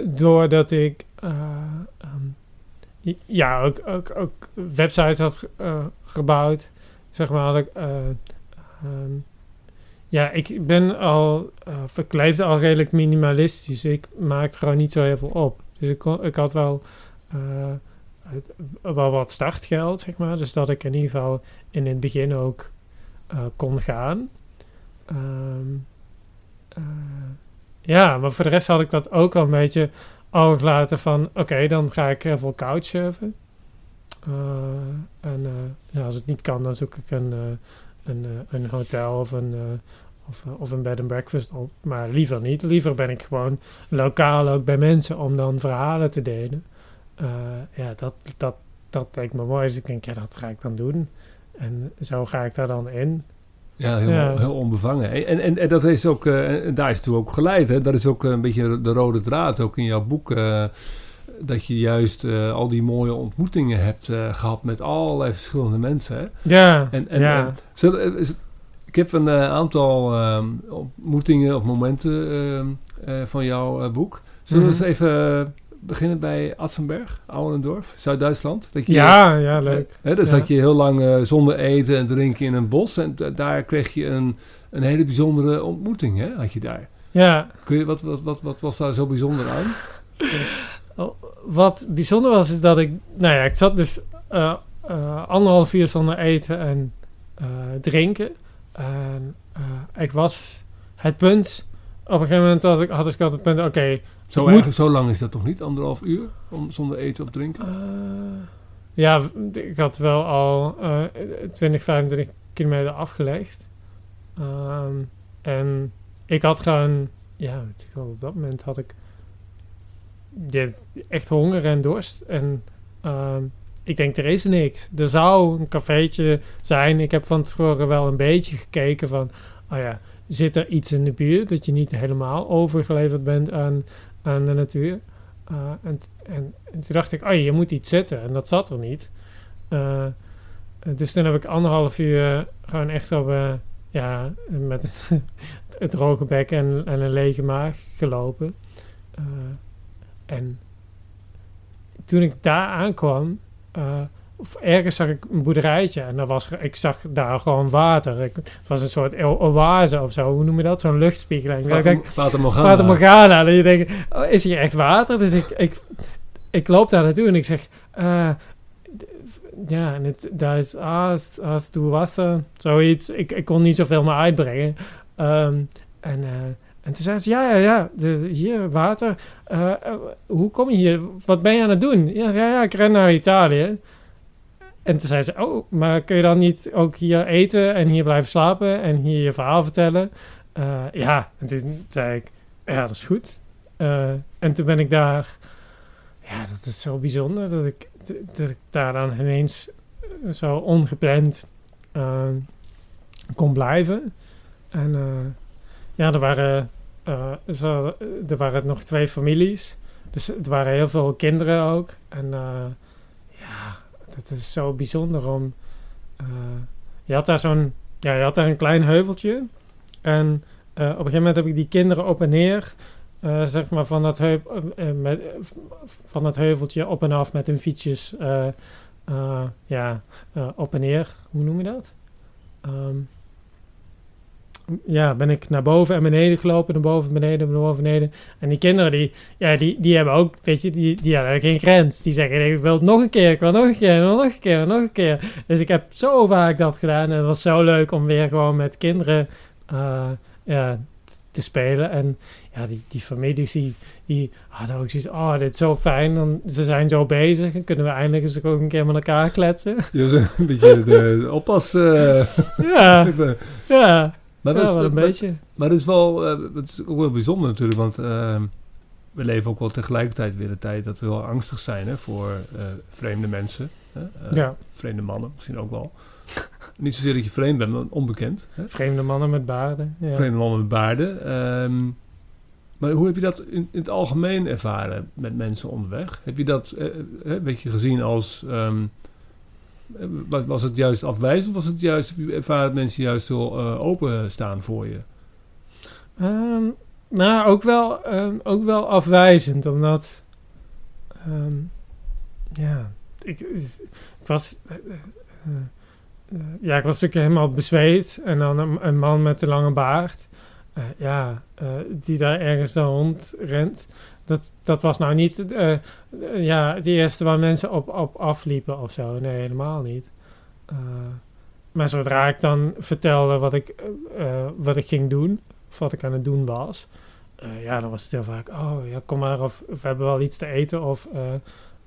doordat ik eh, ehm, ja, ook, ook, ook websites had ge- gebouwd, zeg maar, had ik, eh, ehm, ja, ik ben al verkleefd al redelijk minimalistisch. Ik maak gewoon niet zo heel veel op. Dus ik, ik had wel, eh, wel wat startgeld, zeg maar. Dus dat ik in ieder geval in het begin ook eh, kon gaan. Ehm, eh, ja, maar voor de rest had ik dat ook al een beetje overgelaten van... Oké, dan ga ik heel veel couchsurfen. En ja, als het niet kan, dan zoek ik een, een, eh, een hotel of een, eh, of, eh, of een bed and breakfast op. Maar liever niet. Liever ben ik gewoon lokaal ook bij mensen om dan verhalen te delen. Ja, dat, dat, dat leek me mooi. Dus ik denk, ja, dat ga ik dan doen. En zo ga ik daar dan in. ja, heel, ja. heel onbevangen. En, en, en dat is ook, en daar is het ook geleid. Hè? Dat is ook een beetje de rode draad ook in jouw boek. Dat je juist eh, al die mooie ontmoetingen hebt eh, gehad met allerlei verschillende mensen. Hè? Ja, En, en, ja. en eh, is- ik heb een aantal ehm, ontmoetingen of momenten ehm, eh, van jouw boek. Zullen we Mhm. eens even beginnen bij Atzenberg, Ouwendorf, Zuid-Duitsland? Ja, ja, leuk. Hè, daar Ja. zat je heel lang zonder eten en drinken in een bos. En da- daar kreeg je een, een hele bijzondere ontmoeting, hè, had je daar. Ja, Kun je, wat, wat, wat, wat was daar zo bijzonder aan? Wat bijzonder was, is dat ik... Nou ja, ik zat dus eh, eh, anderhalf uur zonder eten en eh, drinken. En ik was het punt... Op een gegeven moment had ik, had ik het punt... Oké, Zo, moet- zo lang is dat toch niet? Anderhalf uur? Om, zonder eten of drinken? Ja, ik had wel al eh 20, 25 kilometer afgelegd. Ehm, en ik had gewoon, ja, op dat moment had ik ja, echt honger en dorst. En ehm, ik denk, er is niks. Er zou een cafeetje zijn. Ik heb van tevoren wel een beetje gekeken van, oh ja, zit er iets in de buurt dat je niet helemaal overgeleverd bent aan, aan de natuur. Uh, en, en, en toen dacht ik, oh je moet iets zetten. En dat zat er niet. Uh, dus toen heb ik anderhalf uur gewoon echt op, uh, ja, met het, het droge bek en, en, een lege maag gelopen. En toen ik daar aankwam, uh, of ergens zag ik een boerderijtje en daar was, ik zag daar gewoon water. Ik, het was een soort oase of zo, hoe noem je dat? Zo'n luchtspiegeling. Water Morgana. Water Morgana. Dat je denkt, oh, is hier echt water? Dus ik, ik, ik loop daar naartoe en ik zeg, uh, ja, en het, daar is haast, haast toe wasser, zoiets. Ik, ik kon niet zoveel meer uitbrengen. Um, en, uh, en toen zei ze, ja, ja, ja, de, hier, water. Uh, hoe kom je hier? Wat ben je aan het doen? Ja, ja, ja ik ren naar Italië. En toen zei ze, oh, maar kun je dan niet ook hier eten en hier blijven slapen en hier je verhaal vertellen? Uh, ja, en toen zei ik, ja, dat is goed. En toen ben ik daar, ja, dat is zo bijzonder dat ik, dat ik daar dan ineens zo ongepland kon blijven. En ja, er waren, zo, er waren nog twee families. Dus er waren heel veel kinderen ook. En ja, dat is zo bijzonder om... Uh, je had daar zo'n... Ja, je had daar een klein heuveltje. En uh, op een gegeven moment heb ik die kinderen op en neer... Uh, zeg maar van dat, heu met, van dat heuveltje op en af met hun fietsjes... ja, op en neer. Hoe noem je dat? Um, ja, ben ik naar boven en beneden gelopen, naar boven, beneden, naar boven, beneden. En die kinderen, die, ja, die, die hebben ook, weet je, die, die hebben geen grens. Die zeggen, ik wil het nog een keer, ik wil nog een keer, nog een keer, nog een keer. Dus ik heb zo vaak dat gedaan en het was zo leuk om weer gewoon met kinderen uh, ja, te spelen. En ja, die, die families, die, die hadden ook zoiets, oh, dit is zo fijn, dan, ze zijn zo bezig, dan kunnen we eindelijk eens ook een keer met elkaar kletsen. Ja, een beetje de, de oppas... Uh, ja, ja. Maar ja, dat is, wel een maar, beetje. Maar dat is wel, uh, dat is ook wel bijzonder natuurlijk, want uh, we leven ook wel tegelijkertijd weer de tijd dat we wel angstig zijn hè, voor uh, vreemde mensen. Hè? ja. Vreemde mannen misschien ook wel. Niet zozeer dat je vreemd bent, maar onbekend. Hè? Vreemde mannen met baarden. Ja. Vreemde mannen met baarden. Um, maar hoe heb je dat in, in, het algemeen ervaren met mensen onderweg? Heb je dat een beetje gezien als... Um, was het juist afwijzend of was het juist, ervaren mensen juist zo uh, open staan voor je? Um, nou, ook wel, um, ook wel afwijzend, omdat, um, ja, ik, was, uh, uh, ja, ik was natuurlijk helemaal bezweet en dan een, man met een lange baard, ja, die daar ergens dan rond rent. Dat, dat was nou niet uh, ja, het eerste waar mensen op, op afliepen of zo. Nee, helemaal niet. Uh, maar zodra ik dan vertelde wat ik, uh, wat ik ging doen, of wat ik aan het doen was, ja, dan was het heel vaak, oh ja, kom maar, of, of we hebben wel iets te eten, of,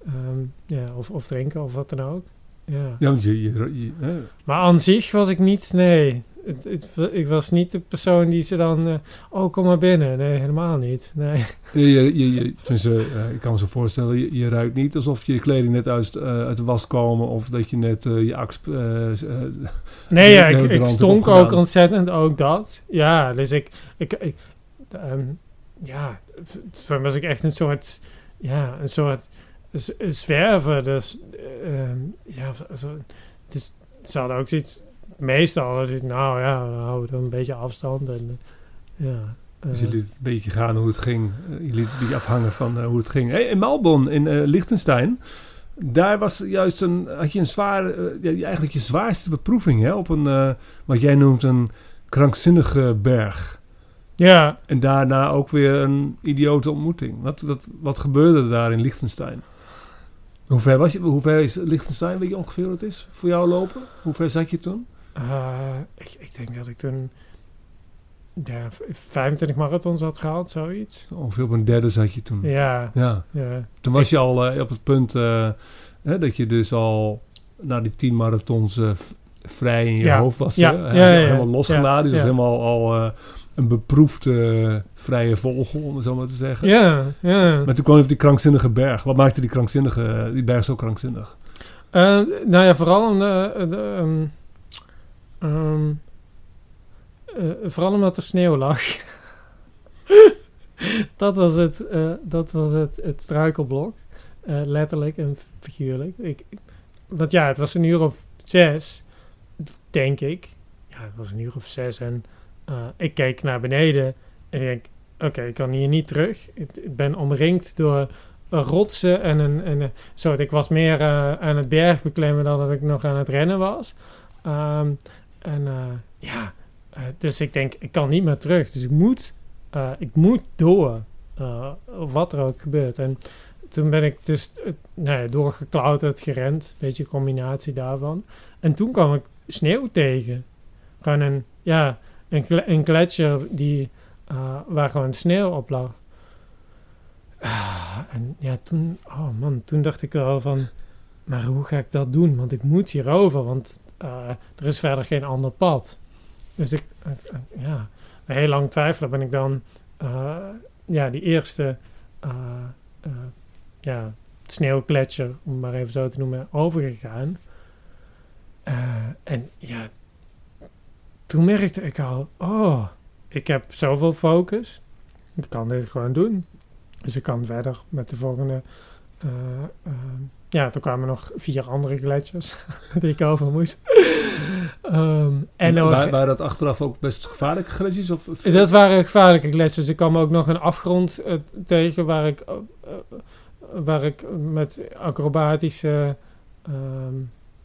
um, ja, of, of drinken, of wat dan ook. Ja, ja want je, je, je Maar aan zich was ik niet, nee, het, het, ik was niet de persoon die ze dan... Uh, oh, kom maar binnen. Nee, helemaal niet. Nee. Je, je, je, uh, ik kan me zo voorstellen, je, je, ruikt niet alsof je kleding net uit, uh, uit de was komen... of dat je net je aks... nee, ja, ik, ik stonk ook ontzettend, ook dat. Ja, dus ik... ik, ik um, ja, toen was ik echt een soort... Ja, een soort zwerver. Dus, ja, zo, dus ze hadden ook zoiets meestal is het, nou ja, we houden een beetje afstand. En, ja, uh, dus je liet het een beetje gaan hoe het ging. Uh, je liet het afhangen van hoe het ging. Hey, in Malbon, in Liechtenstein, daar was juist een, had je een zware, ja, eigenlijk je zwaarste beproeving hè, op een, wat jij noemt een krankzinnige berg. Ja, En daarna ook weer een idiote ontmoeting. Wat, wat, wat gebeurde daar in Liechtenstein? Hoe ver, was je, hoe ver is Liechtenstein, weet je ongeveer wat het is voor jou lopen? Hoe ver zat je toen? Eh, ik, ik denk dat ik toen ja, v- 25 marathons had gehaald, zoiets. Ongeveer op een derde zat je toen. Ja, Ja. ja. Toen was je al eh, op het punt eh, hè, dat je dus al na die tien marathons v- vrij in je Ja. hoofd was. Ja. hè? Ja, Had je ja, al ja. helemaal losgeladen. Dus helemaal al een beproefde vrije vogel, om het zo maar te zeggen. Ja, ja. Maar toen kwam je op die krankzinnige berg. Wat maakte die krankzinnige, die berg zo krankzinnig? Nou ja, vooral de, de, ehm, eh, vooral omdat er sneeuw lag. dat was het, eh, dat was het, het struikelblok. Eh, letterlijk en figuurlijk. Ik, want ja, het was een uur of zes, denk ik. Ja, het was een uur of zes en ik keek naar beneden en ik denk, oké, ik kan hier niet terug. Ik, ben omringd door rotsen en een, en zo, ik was meer aan het berg beklimmen dan dat ik nog aan het rennen was. Ehm, en eh, ja, eh, dus ik denk, ik kan niet meer terug. Dus ik moet, eh, ik moet door, wat er ook gebeurt. En toen ben ik dus uh, nou doorgeklauterd, gerend. Beetje een combinatie daarvan. En toen kwam ik sneeuw tegen. Een, ja, een, een die, waar gewoon sneeuw op lag. Ah, en ja, toen, oh man, toen dacht ik wel van, maar hoe ga ik dat doen? Want ik moet hierover, want eh, er is verder geen ander pad. Dus ik, eh, eh, ja, heel lang twijfelen ben ik dan, eh, ja, die eerste, ja, om het maar even zo te noemen, overgegaan. En ja, toen merkte ik al, oh, ik heb zoveel focus. Ik kan dit gewoon doen. Dus ik kan verder met de volgende. Ja, toen kwamen nog vier andere gletsjers die ik over moest. Ehm, en ook- waren, waren dat achteraf ook best gevaarlijke gletsjers? Of, of- dat waren gevaarlijke gletsjers. Ik kwam ook nog een afgrond eh, tegen waar ik, eh, eh, waar ik met acrobatische, ehm,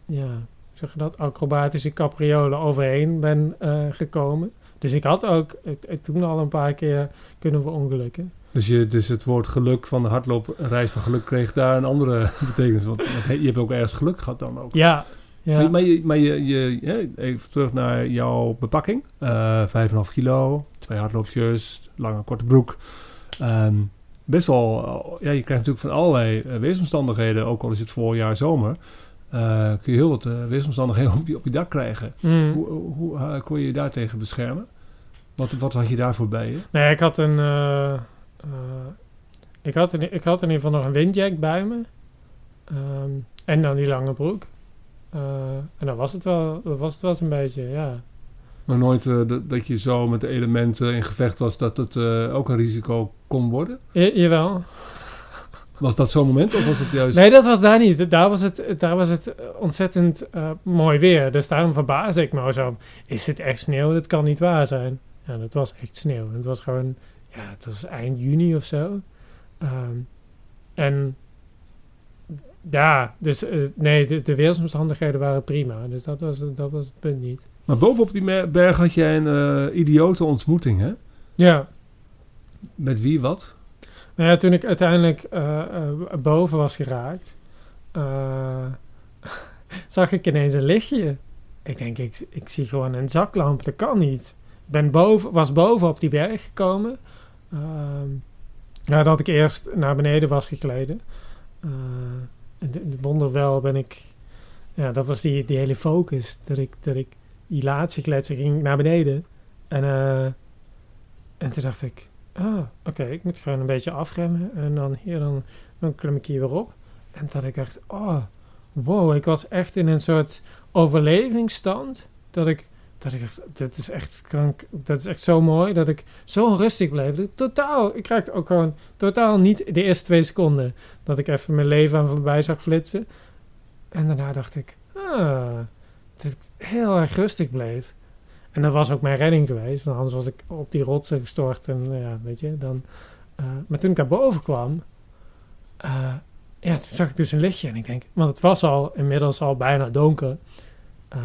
ja, hoe zeg je dat, acrobatische capriolen overheen ben gekomen. Dus ik had ook toen al een paar keer kunnen verongelukken. Dus, je, dus het woord geluk van de hardloopreis van geluk kreeg daar een andere betekenis. Want, je hebt ook ergens geluk gehad dan ook. Ja, ja. Maar, maar, je, maar je, je, even terug naar jouw bepakking. Eh 5,5 kilo, twee hardloopshirts, lange korte broek. Ehm, best wel, eh, ja, je krijgt natuurlijk van allerlei eh, weersomstandigheden, ook al is het voorjaar zomer, kun je heel wat eh, weersomstandigheden op je, op je dak krijgen. Mm. Hoe, hoe kon je je daartegen beschermen? Wat, wat had je daarvoor bij je? Nee, ik had een. Eh, ik, had in, ik had in ieder geval nog een windjack bij me. Ehm, en dan die lange broek. Eh, en dat was het wel. Dat was het wel een beetje, ja. Maar nooit eh, dat, dat je zo met de elementen in gevecht was dat het ook een risico kon worden? Je, jawel. Was dat zo'n moment of was het juist... Nee, dat was daar niet. Daar was het, daar was het ontzettend mooi weer. Dus daarom verbaas ik me zo. Is dit echt sneeuw? Dat kan niet waar zijn. Ja, dat was echt sneeuw. Het was gewoon, ja, het was eind juni of zo. Ehm, en ja, dus eh, nee, de, de weersomstandigheden waren prima. Dus dat was, dat was het punt niet. Maar bovenop die berg had jij een eh, idiote ontmoeting, hè? Ja, Met wie, wat? Nou ja, toen ik uiteindelijk eh, eh, boven was geraakt, eh, zag ik ineens een lichtje. Ik denk, ik, ik zie gewoon een zaklamp, dat kan niet. Ik ben boven, was boven op die berg gekomen. Ehm, nadat ik eerst naar beneden was gekleden. Eh, de wonderwel ben ik... Ja, dat was die, die hele focus. Dat ik, dat ik die laatste gletsjer ging naar beneden. En, eh, en toen dacht ik... Ah, oké, ik moet gewoon een beetje afremmen. En dan hier, dan, dan klim ik hier weer op. En dat ik dacht, oh, wow, ik was echt in een soort overlevingsstand. Dat ik, dat ik dacht, dit is echt krank, dat is echt zo mooi. Dat ik zo rustig bleef. Totaal, ik raakte ook gewoon totaal niet de eerste twee seconden. Dat ik even mijn leven aan voorbij zag flitsen. En daarna dacht ik, ah, dat ik heel erg rustig bleef. En dat was ook mijn redding geweest. Want anders was ik op die rotsen gestort. En nou ja, weet je, dan... eh, maar toen ik daar boven kwam... eh, ja, toen zag ik dus een lichtje. En ik denk... Want het was al inmiddels al bijna donker. Eh,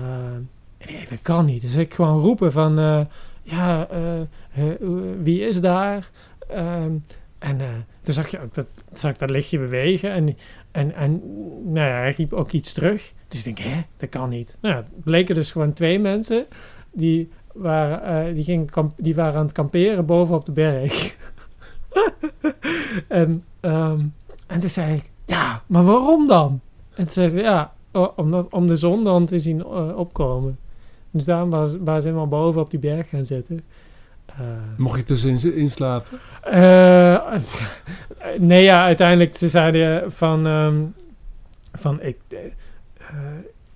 denk, dat kan niet. Dus ik gewoon roepen van... eh, ja, eh, eh, wie is daar? Ehm, en toen zag je ook dat, zag ik dat lichtje bewegen. En, en, en nou ja, hij riep ook iets terug. Dus ik denk, hè, dat kan niet. Nou ja, het bleken dus gewoon twee mensen die waren, die, gingen die waren aan het kamperen boven op de berg. en, ehm, en toen zei ik, ja, maar waarom dan? En toen zei ze, ja, o- omdat, om de zon dan te zien opkomen. Dus daarom waren waren ze helemaal boven op die berg gaan zitten. Eh, Mocht je tussenin inslapen? eh, nee, ja, uiteindelijk ze zeiden van, ehm, van ik, eh, eh,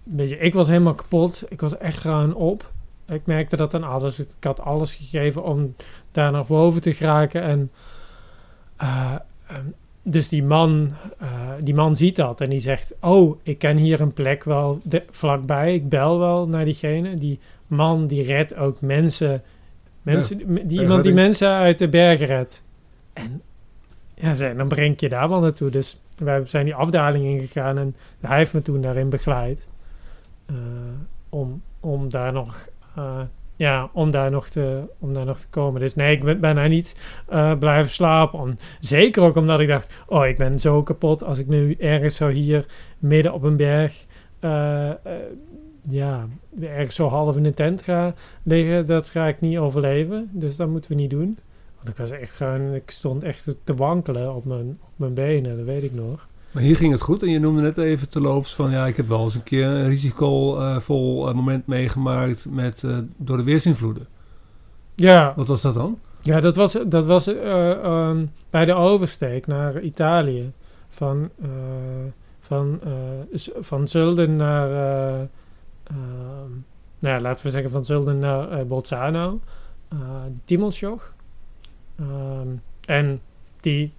weet je, ik was helemaal kapot. Ik was echt gewoon op. Ik merkte dat aan alles. Ik had alles gegeven om daar naar boven te geraken. En eh, dus die man, eh, die man ziet dat en die zegt: Oh, ik ken hier een plek wel de, vlakbij. Ik bel wel naar diegene. Die man die redt ook mensen. mensen die, iemand die mensen uit de bergen redt. En ja, zei, dan breng je daar wel naartoe. Dus wij zijn die afdaling ingegaan en hij heeft me toen daarin begeleid. eh, om, om daar nog. eh, ja, om daar, nog te, om daar nog te komen. Dus nee, ik ben, daar niet eh, blijven slapen. Om, zeker ook omdat ik dacht, oh, ik ben zo kapot als ik nu ergens zo hier midden op een berg, eh, eh, ja, ergens zo half in een tent ga liggen. Dat ga ik niet overleven. Dus dat moeten we niet doen. Want ik was echt gewoon, ik stond echt te wankelen op mijn, op mijn benen, dat weet ik nog. Maar hier ging het goed en je noemde net even terloops van ja, ik heb wel eens een keer een risicovol eh, moment meegemaakt met, eh, door de weersinvloeden. Ja, Wat was dat dan? Ja, dat was, dat was eh, ehm, bij de oversteek naar Italië. Van, van, van Zulden naar, eh, ehm, nou ja, laten we zeggen van Zulden naar Bolzano. Uh, Timelsjoch. Ehm, en die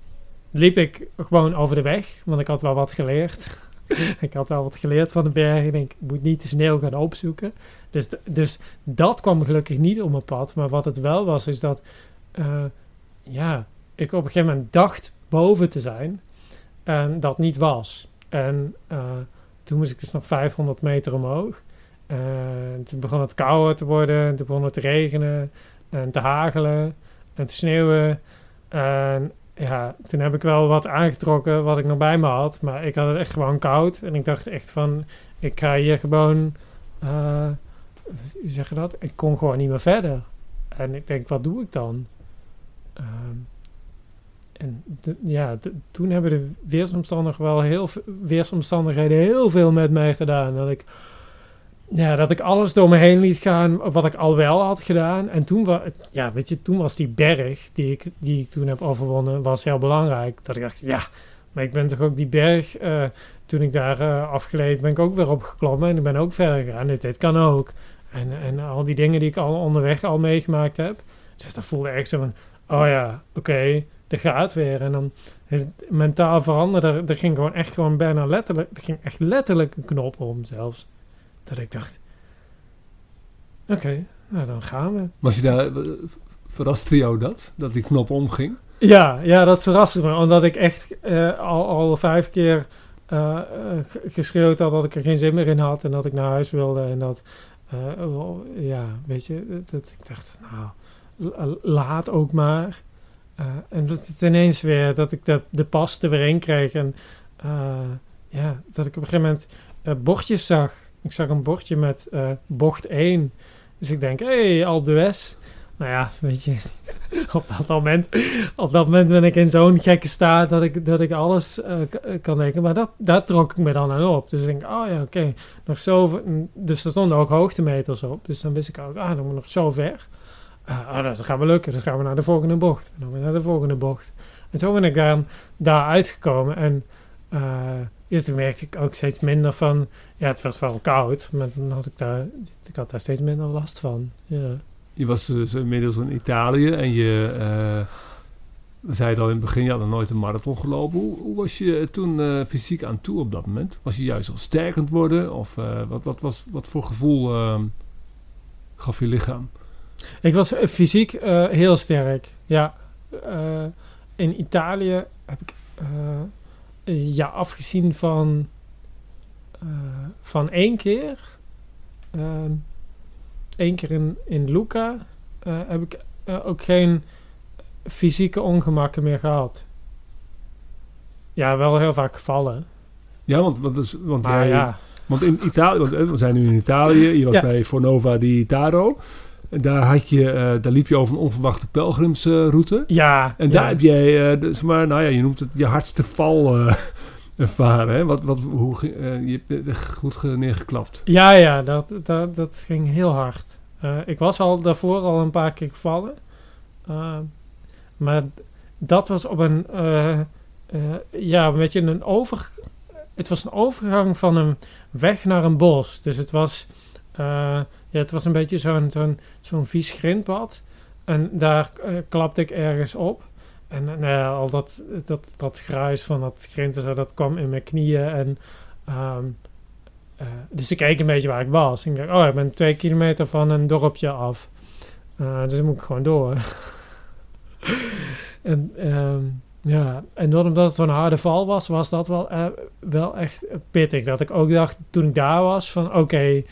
liep ik gewoon over de weg, want ik had wel wat geleerd. ik had wel wat geleerd van de bergen. Ik moet niet de sneeuw gaan opzoeken. Dus, dus dat kwam gelukkig niet op mijn pad. Maar wat het wel was, is dat eh, ja, ik op een gegeven moment dacht boven te zijn en dat niet was. En eh, toen moest ik dus nog 500 meter omhoog. En toen begon het kouder te worden, en toen begon het te regenen en te hagelen en te sneeuwen. En ja, toen heb ik wel wat aangetrokken wat ik nog bij me had, maar ik had het echt gewoon koud. En ik dacht echt van, ik ga hier gewoon, hoe zeg je dat? Ik kon gewoon niet meer verder. En ik denk, wat doe ik dan? Ehm, en ja, toen hebben de weersomstandigheden wel heel, weersomstandigheden heel veel met mij gedaan. Dat ik, ja, dat ik alles door me heen liet gaan wat ik al wel had gedaan. En toen, wa, ja, weet je, toen was die berg die ik, die ik toen heb overwonnen, was heel belangrijk. Dat ik dacht, ja, maar ik ben toch ook die berg, eh, toen ik daar eh, afgeleid, ben ik ook weer opgeklommen. En ik ben ook verder gegaan. Dit, dit kan ook. En, en al die dingen die ik al onderweg al meegemaakt heb. Dus dat voelde echt zo van, oh ja, oké, dat gaat weer. En dan mentaal veranderde, er, er ging gewoon echt gewoon bijna letterlijk, er ging echt letterlijk een knop om zelfs. Dat ik dacht, oké, nou dan gaan we. Was je daar, eh, verraste jou dat? Dat die knop omging? Ja, ja, dat verraste me. Omdat ik echt eh, al, al vijf keer g- geschreeuwd had dat ik er geen zin meer in had. En dat ik naar huis wilde. En dat, ja, weet je, dat ik dacht, nou, la- laat ook maar. En dat het ineens weer, dat ik de, de pas er weer in kreeg. En ja, dat ik op een gegeven moment eh, bordjes zag. Ik zag een bordje met eh, bocht 1. Dus ik denk, hé, hey, Alpe d'Huez. Nou ja, weet je, op dat moment, op dat moment ben ik in zo'n gekke staat dat ik, dat ik alles eh, eh, kan denken. Maar dat, daar trok ik me dan aan op. Dus ik denk, oh ja, oké, nog zo. mm, Dus er stonden ook hoogtemeters op. Dus dan wist ik ook, ah, dan moet nog zo ver. Oh, dat gaat me lukken. Dan gaan we naar de volgende bocht. En dan weer naar de volgende bocht. En zo ben ik dan daar uitgekomen. En ja, toen merkte ik ook steeds minder van... Ja, het was wel koud. Maar dan had ik daar... Ik had daar steeds minder last van. Ja. Je was dus inmiddels in Italië en je we zeiden al in het begin, je had nog nooit een marathon gelopen. Hoe, hoe was je toen eh, fysiek aan toe op dat moment? Was je juist al sterk aan het worden? Of eh, wat, wat, was, wat voor gevoel eh, gaf je lichaam? Ik was fysiek heel sterk. Ja. In Italië heb ik ja, afgezien van, van één keer. Eén keer in, in Lucca. eh, heb ik eh, ook geen fysieke ongemakken meer gehad. Ja, wel heel vaak gevallen. Ja, want, want, dus, want, Maar jij- ja, want in Italië, want eh, we zijn nu in Italië, je was Ja. bij Fornova di Taro. En daar, had je, eh, daar liep je over een onverwachte pelgrimsroute. ja. En daar ja. heb jij, eh, dus maar, nou ja, je noemt het je hardste val eh, ervaren. Hè? Wat, wat, hoe, eh, je hebt er goed ge- neergeklapt. Ja, ja, dat, dat, dat ging heel hard. Eh, ik was al daarvoor al een paar keer gevallen. Eh, maar dat was op een, eh, eh, ja, een beetje een over... Het was een overgang van een weg naar een bos. Dus het was, eh, ja, het was een beetje zo'n zo'n zo'n vies grindpad. En daar eh, klapte ik ergens op. En eh, nou al dat, dat, dat gruis van dat grind en zo, dat kwam in mijn knieën. En ehm, eh, dus ik keek een beetje waar ik was. Ik dacht, oh, ik ben twee kilometer van een dorpje af. Eh, dus dan moet ik gewoon door. en ehm, ja, en doordat omdat het zo'n harde val was, was dat wel, wel echt pittig. Dat ik ook dacht, toen ik daar was, van oké,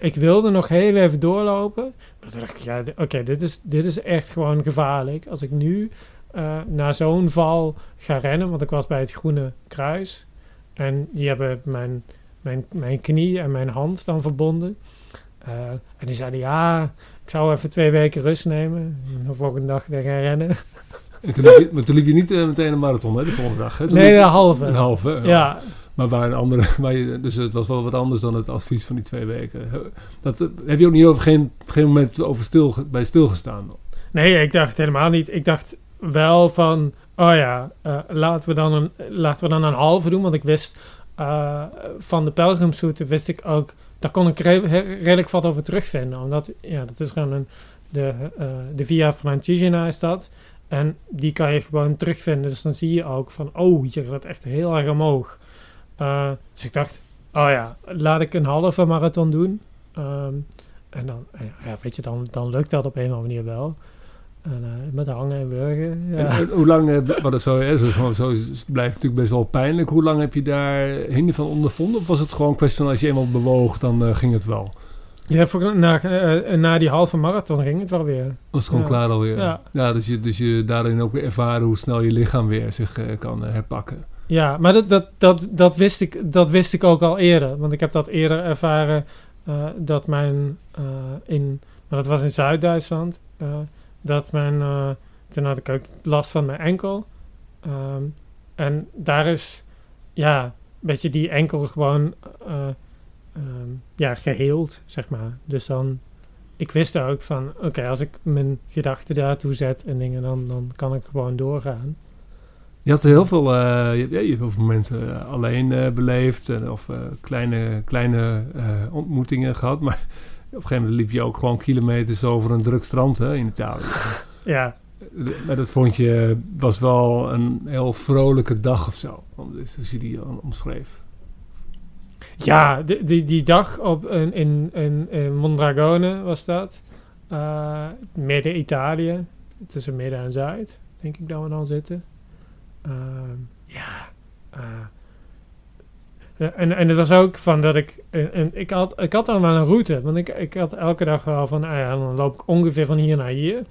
ik wilde nog heel even doorlopen. Maar toen dacht ik, ja, oké, dit, is, dit is echt gewoon gevaarlijk. Als ik nu eh na zo'n val ga rennen, want ik was bij het Groene Kruis. En die hebben mijn mijn, mijn knie en mijn hand dan verbonden. Eh, en die zeiden, ja, ik zou even twee weken rust nemen. En de volgende dag weer gaan rennen. En toen liep je, maar toen liep je niet eh, meteen een marathon, hè, de volgende dag. Hè? Toen Nee, een halve. Een halve. ja. Ja, Maar waar een andere, waar je, dus het was wel wat anders dan het advies van die twee weken. Dat heb je ook niet over geen, geen moment over stil, bij stilgestaan. nee, ik dacht helemaal niet. Ik dacht wel van, oh ja, eh, laten, we dan een, laten we dan een halve doen. Want ik wist eh, van de pelgrimsroute, wist ik ook, daar kon ik redelijk wat over terugvinden. Omdat, ja, dat is gewoon een, de, eh, de Via Francigena is dat. En die kan je gewoon terugvinden. Dus dan zie je ook van, oh, hier gaat echt heel erg omhoog. Dus ik dacht, oh ja, laat ik een halve marathon doen. Ehm, en dan, ja, weet je, dan, dan lukt dat op een of andere manier wel. En eh, met hangen en burgen. En, Ja. en hoe lang, eh, wat het zo, zo, zo, zo is- het blijft natuurlijk best wel pijnlijk. Hoe lang heb je daar hinder van ondervonden? Of was het gewoon een kwestie van als je eenmaal bewoog, dan eh, ging het wel? Ja, voor, na, na die halve marathon ging het wel weer. Was het gewoon Ja. klaar alweer? Ja. dus, je, dus je daarin ook weer ervaren hoe snel je lichaam weer zich kan herpakken. Ja, maar dat, dat, dat, dat, wist ik, dat wist ik ook al eerder. Want ik heb dat eerder ervaren dat mijn in, maar dat was in Zuid-Duitsland, dat mijn, eh, toen had ik ook last van mijn enkel. Ehm, en daar is, ja, een beetje die enkel gewoon, eh, ehm, ja, geheeld, zeg maar. Dus dan, ik wist ook van, oké, als ik mijn gedachten daartoe zet en dingen, dan, dan kan ik gewoon doorgaan. Je had heel veel, eh, je, heel veel momenten alleen eh, beleefd. of kleine, kleine ontmoetingen gehad. Maar een gegeven moment liep je ook gewoon kilometers over een druk strand hè, in Italië. Ja, Maar dat vond je, was wel een heel vrolijke dag of zo. Dus als je die omschreef. Ja, die, die, die dag op, in, in, in, in Mondragone was dat. Eh, midden Italië. Tussen midden en zuid, denk ik dat we dan zitten. Ehm, ja. eh, ja, en, en het was ook van dat ik... En, en ik, had, ik had dan wel een route. Want ik, ik had elke dag wel van... Ah ja, dan loop ik ongeveer van hier naar hier.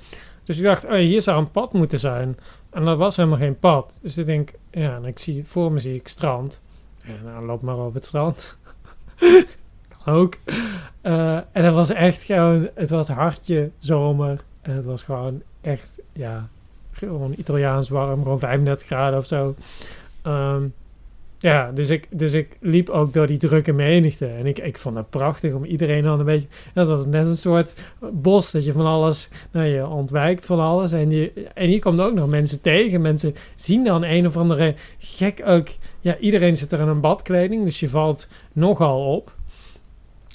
Dus ik dacht, oh, hier zou een pad moeten zijn. En dat was helemaal geen pad. Dus ik denk, ja, en ik zie, voor me zie ik strand. Ja, nou, loop maar over het strand. ook. Eh, en het was echt gewoon, het was hartje zomer. En het was gewoon echt, ja, gewoon Italiaans warm, gewoon 35 graden of zo. Ehm, ja, dus ik, dus ik liep ook door die drukke menigte. En ik, ik vond het prachtig om iedereen dan een beetje... Dat was net een soort bos, dat je van alles... Nou, je ontwijkt van alles. En je, en je komt ook nog mensen tegen. Mensen zien dan een of andere gek ook... Ja, iedereen zit er in een badkleding, dus je valt nogal op.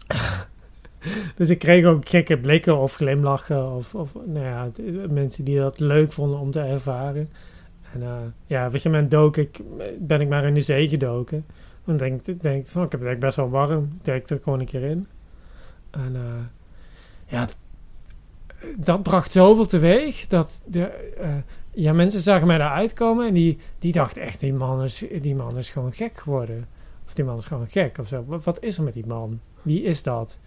dus ik kreeg ook gekke blikken of glimlachen. Of, of nou ja, mensen die dat leuk vonden om te ervaren. En eh, ja, weet je, mijn dook ik, ben ik maar in de zee gedoken. Dan denk ik, denk van, ik heb het best wel warm. Ik denk er gewoon een keer in. En eh, ja, dat bracht zoveel teweeg dat de, eh, ja, mensen zagen mij daar uitkomen en die, die dachten echt, die man, is, die man is gewoon gek geworden. Of die man is gewoon gek of zo. Wat, wat is er met die man? Wie is dat?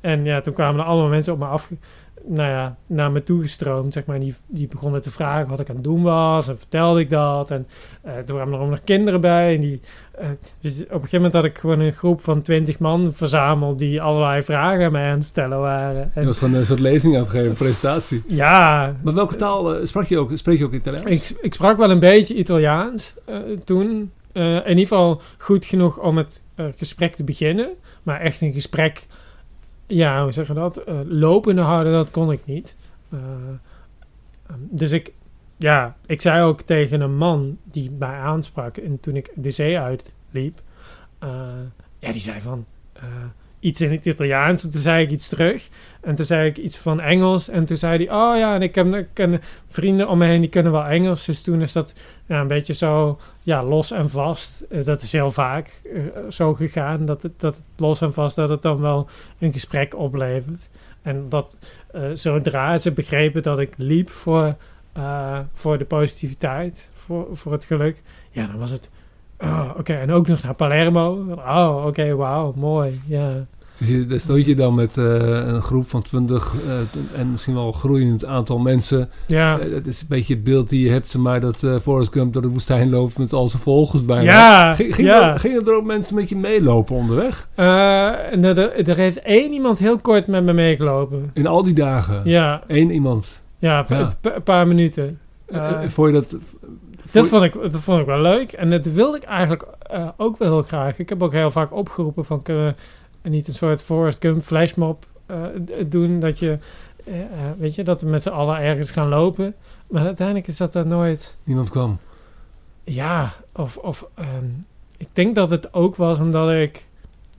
En ja, toen kwamen er allemaal mensen op me af. Nou ja, naar me toegestroomd, zeg maar. Die, die begonnen te vragen wat ik aan het doen was. En vertelde ik dat. En uh, er kwamen er ook nog kinderen bij. En die, uh, dus op een gegeven moment had ik gewoon een groep van twintig man verzameld... die allerlei vragen aan mij aan het stellen waren. En, je was gewoon een soort lezing afgegeven, presentatie. Ja. Maar welke taal uh, sprak je ook? Spreek je ook Italiaans? Ik, ik sprak wel een beetje Italiaans toen. in ieder geval goed genoeg om het gesprek te beginnen. Maar echt een gesprek ja, hoe zeg je dat? Uh, lopende houden, dat kon ik niet. Uh, dus ik, ja, ik zei ook tegen een man die mij aansprak en toen ik de zee uitliep, uh, ja, die zei van iets in het Italiaans. En toen zei ik iets terug. En toen zei ik iets van Engels. En toen zei hij, oh ja, en ik heb, vrienden om me heen die kunnen wel Engels. Dus toen is dat een beetje zo ja, los en vast. Uh, dat is heel vaak uh, zo gegaan. Dat het, dat los en vast, dat het dan wel een gesprek oplevert. En dat uh, zodra ze begrepen dat ik liep voor, voor de positiviteit, voor, voor het geluk. Ja, dan was het Oh, oké. En ook nog naar Palermo. Oh, oké, okay, wauw, mooi. Ja. Dus daar stoot je dan met uh, een groep van 20 uh, en misschien wel een groeiend aantal mensen. Ja. Uh, dat is een beetje het beeld die je hebt, maar dat uh, Forrest Gump door de woestijn loopt met al zijn volgers bijna. Ja, Ging, ging ja. Er, gingen er ook mensen met je meelopen onderweg? nou, er, er, heeft één iemand heel kort met me meegelopen. In al die dagen? Ja. Eén iemand? Ja, een ja. paar minuten. Vond je dat... Dat vond, ik, dat vond ik wel leuk. En dat wilde ik eigenlijk uh, ook wel heel graag. Ik heb ook heel vaak opgeroepen van kunnen we niet een soort Forrest Gump flashmob uh, doen. Dat je, uh, weet je, dat we met z'n allen ergens gaan lopen. Maar uiteindelijk is dat er nooit... Niemand kwam? Ja, of... of um, ik denk dat het ook was omdat ik...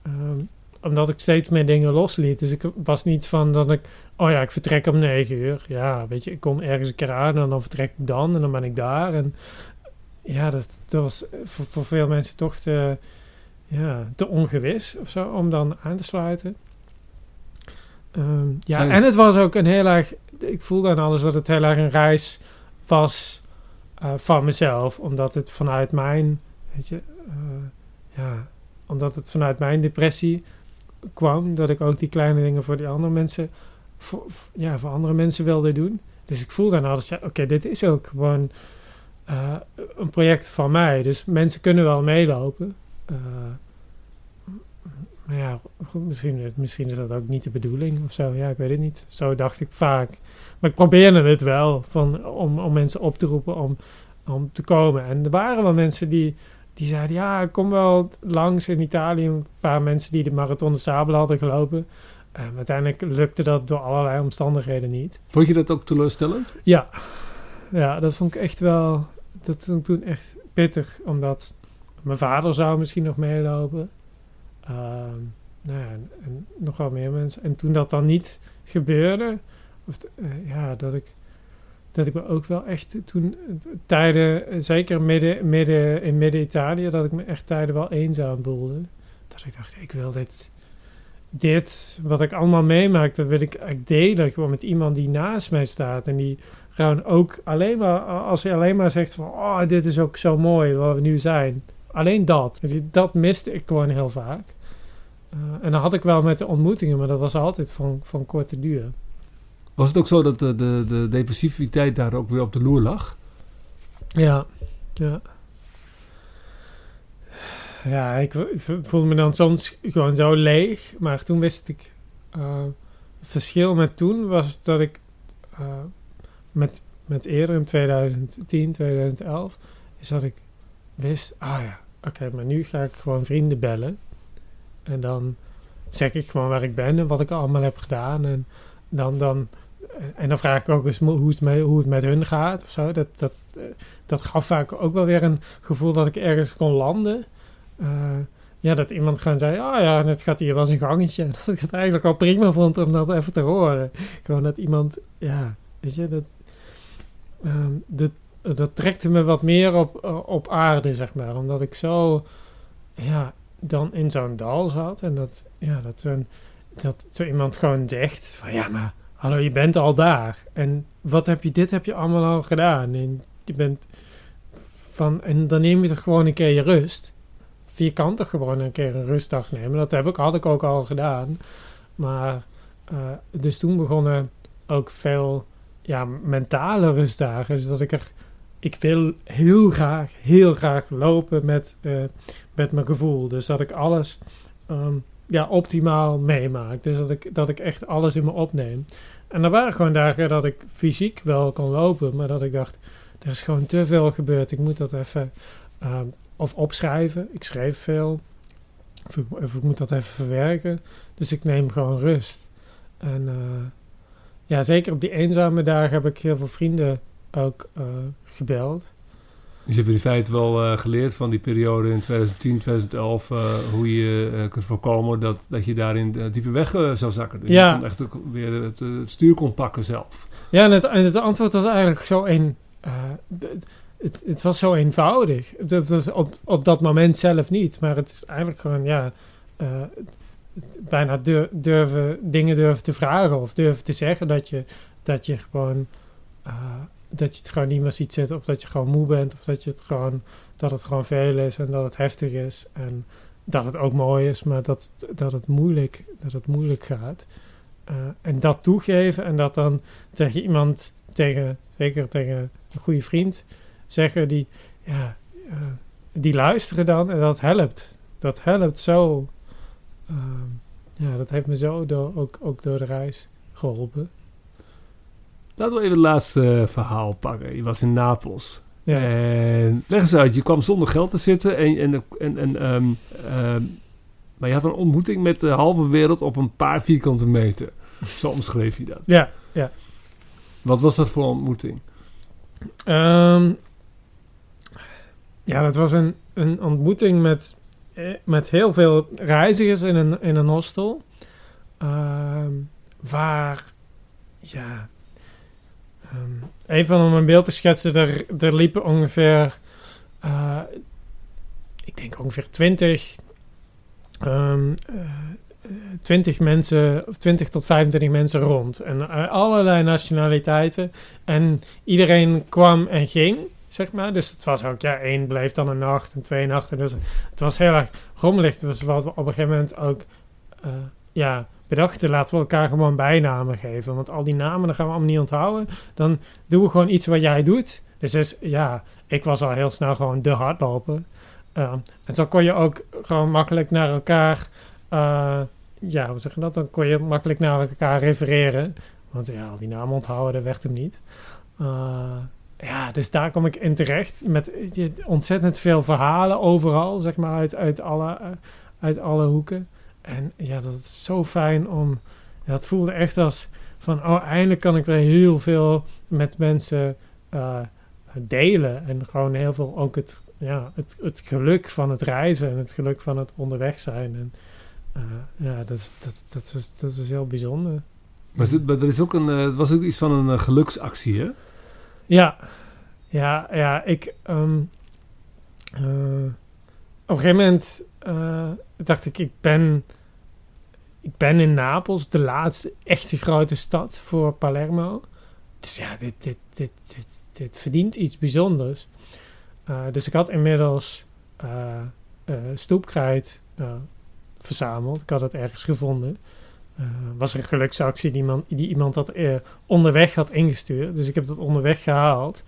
Um, omdat ik steeds meer dingen losliet. Dus ik was niet van dat ik... Oh ja, ik vertrek om negen uur. Ja, weet je, ik kom ergens een keer aan en dan vertrek ik dan en dan ben ik daar. En ja, dat, dat was voor, voor, veel mensen toch te, ja, te ongewis of zo om dan aan te sluiten. Um, ja, en het was ook een heel erg... Ik voelde aan alles dat het heel erg een reis was uh, van mezelf. Omdat het vanuit mijn... Weet je... Uh, ja, omdat het vanuit mijn depressie kwam. Dat ik ook die kleine dingen voor die andere mensen... Voor, ja, voor andere mensen wilde doen. Dus ik voelde aan alles... Ja, Oké, dit is ook gewoon... Uh, een project van mij. Dus mensen kunnen wel meelopen. Uh, maar ja, misschien, misschien is dat ook niet de bedoeling of zo. Ja, ik weet het niet. Zo dacht ik vaak. Maar ik probeerde het wel van, om, om mensen op te roepen om, om te komen. En er waren wel mensen die, die zeiden: Ja, ik kom wel langs in Italië. Een paar mensen die de Marathon de Sabel hadden gelopen. Maar uiteindelijk lukte dat door allerlei omstandigheden niet. Vond je dat ook teleurstellend? Ja, ja dat vond ik echt wel dat vond ik toen echt pittig, omdat mijn vader zou misschien nog meelopen. Uh, nou ja, en, en nog wel meer mensen. En toen dat dan niet gebeurde, of, uh, ja, dat ik, dat ik me ook wel echt toen tijden, zeker midden, midden in midden-Italië, dat ik me echt tijden wel eenzaam voelde. Dat ik dacht, ik wil dit, dit wat ik allemaal meemaak, dat wil ik eigenlijk delen gewoon met iemand die naast mij staat en die gewoon ook alleen maar, als je alleen maar zegt van, oh, dit is ook zo mooi waar we nu zijn. Alleen dat. Dat miste ik gewoon heel vaak. Uh, en dan had ik wel met de ontmoetingen, maar dat was altijd van, van korte duur. Was het ook zo dat de, de, de depressiviteit daar ook weer op de loer lag? Ja, ja. Ja, ik voelde me dan soms gewoon zo leeg. Maar toen wist ik... Uh, het verschil met toen was dat ik... Uh, met, met eerder in 2010, 2011, is dat ik wist, ah ja, oké, maar nu ga ik gewoon vrienden bellen. En dan zeg ik gewoon waar ik ben en wat ik allemaal heb gedaan. En dan, dan, en dan vraag ik ook eens hoe het hoe het met hun gaat of zo. Dat, dat, dat gaf vaak ook wel weer een gevoel dat ik ergens kon landen. Uh, ja, dat iemand gewoon zei, oh ja, het gaat hier wel een gangetje. Dat ik het eigenlijk al prima vond om dat even te horen. Gewoon dat iemand, ja, weet je, dat, um, dat, dat trekte me wat meer op, op aarde, zeg maar. Omdat ik zo, ja, dan in zo'n dal zat. En dat, ja, dat, dat zo iemand gewoon zegt van, ja, maar hallo, je bent al daar. En wat heb je, dit heb je allemaal al gedaan. En je bent van, en dan neem je toch gewoon een keer je rust. Toch gewoon een keer een rustdag nemen. Dat heb ik, had ik ook al gedaan. Maar, uh, dus toen begonnen ook veel ja, mentale rustdagen. Dus dat ik er, ik wil heel graag, heel graag lopen met, eh, met mijn gevoel. Dus dat ik alles ehm, ja, optimaal meemaak. Dus dat ik, dat ik echt alles in me opneem. En er waren gewoon dagen dat ik fysiek wel kon lopen, maar dat ik dacht, er is gewoon te veel gebeurd. Ik moet dat even ehm, of opschrijven. Ik schreef veel. Of ik, moet dat even verwerken. Dus ik neem gewoon rust. En uh, ja, zeker op die eenzame dagen heb ik heel veel vrienden ook uh, gebeld. Dus je hebt in feite wel uh, geleerd van die periode in 2010, 2011, uh, hoe je uh, kunt voorkomen dat, dat je daarin dieper weg zou zakken. Dus ja. je echt ook weer het, het, stuur kon pakken zelf. Ja, en het, en het antwoord was eigenlijk zo een. het, het was zo eenvoudig. Dat was op, op dat moment zelf niet, maar het is eigenlijk gewoon, ja. bijna durven, dingen durven te vragen of durven te zeggen dat je, dat je gewoon dat je het gewoon niet meer ziet zitten. Of dat je gewoon moe bent. Of dat, je het gewoon, dat het gewoon veel is en dat het heftig is. En dat het ook mooi is, maar dat, dat, het, moeilijk, dat het moeilijk gaat. Uh, en dat toegeven en dat dan tegen iemand, tegen, zeker tegen een goede vriend, zeggen die, ja, uh, die luisteren dan en dat helpt. Dat helpt zo. Uh, ja, dat heeft me zo door, ook, ook door de reis geholpen. Laten we even het laatste verhaal pakken. Je was in Napels. Ja. En leg eens uit, je kwam zonder geld te zitten en, en, en, en um, um, maar je had een ontmoeting met de halve wereld op een paar vierkante meter. Zo omschreef je dat. Ja, ja. Wat was dat voor ontmoeting? Um, ja, dat was een, een ontmoeting met, met heel veel reizigers in een, in een hostel. waar, ja, Um, even om een beeld te schetsen, er, er liepen ongeveer, uh, ik denk ongeveer 20, um, uh, 20 mensen, of 20 tot 25 mensen rond. En uh, allerlei nationaliteiten. En iedereen kwam en ging, zeg maar. Dus het was ook, ja, één bleef dan een nacht en twee nachten. Dus het was heel erg rommelig. Dus wat we op een gegeven moment ook, ja bedachten, laten we elkaar gewoon bijnamen geven. Want al die namen, dan gaan we allemaal niet onthouden. Dan doen we gewoon iets wat jij doet. Dus is, ja, ik was al heel snel gewoon de hardloper. Uh, en zo kon je ook gewoon makkelijk naar elkaar, uh, ja, hoe zeg je dat? Dan kon je makkelijk naar elkaar refereren. Want ja, al die namen onthouden, dat werd hem niet. Uh, ja, dus daar kom ik in terecht met ontzettend veel verhalen overal, zeg maar, uit, uit, alle, uit alle hoeken. En ja, dat is zo fijn om. Ja, het voelde echt als van, oh, eindelijk kan ik weer heel veel met mensen uh, delen. En gewoon heel veel ook het, ja, het, het geluk van het reizen en het geluk van het onderweg zijn. En uh, ja, dat, dat, dat, was, dat was heel bijzonder. Maar, er is ook een, uh, het was ook iets van een geluksactie, hè? Ja, ja, ja. Ik. Um, op een gegeven moment dacht ik, ik ben ik ben in Napels, de laatste echte grote stad voor Palermo. Dus ja, dit, dit, dit, dit, dit verdient iets bijzonders. Uh, dus ik had inmiddels uh, stoepkruid verzameld. Ik had het ergens gevonden. was een geluksactie die, man, die iemand had onderweg had ingestuurd. Dus ik heb dat onderweg gehaald.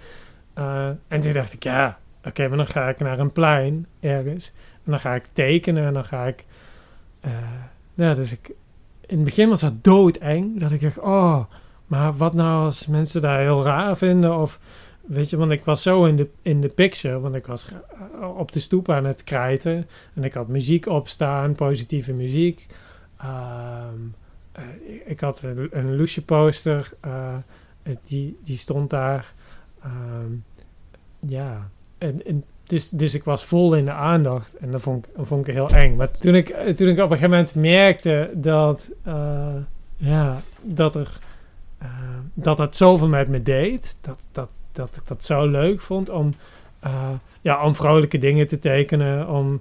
en toen dacht ik, ja, oké, maar dan ga ik naar een plein ergens. En dan ga ik tekenen en dan ga ik ja, dus ik, in het begin was dat doodeng. Dat ik dacht, oh, maar wat nou als mensen daar heel raar vinden? Of, weet je, want ik was zo in de, in de picture. Want ik was op de stoep aan het krijten. En ik had muziek opstaan, positieve muziek. Um, uh, ik had een, een poster. Uh, die, die stond daar. Um, ja, en, en dus, dus ik was vol in de aandacht en dat vond ik, dat vond ik heel eng. Maar toen ik, toen ik op een gegeven moment merkte dat, uh, ja, dat, er, uh, dat het zoveel met me deed, dat, dat, dat ik dat zo leuk vond om, uh, ja, om vrolijke dingen te tekenen, om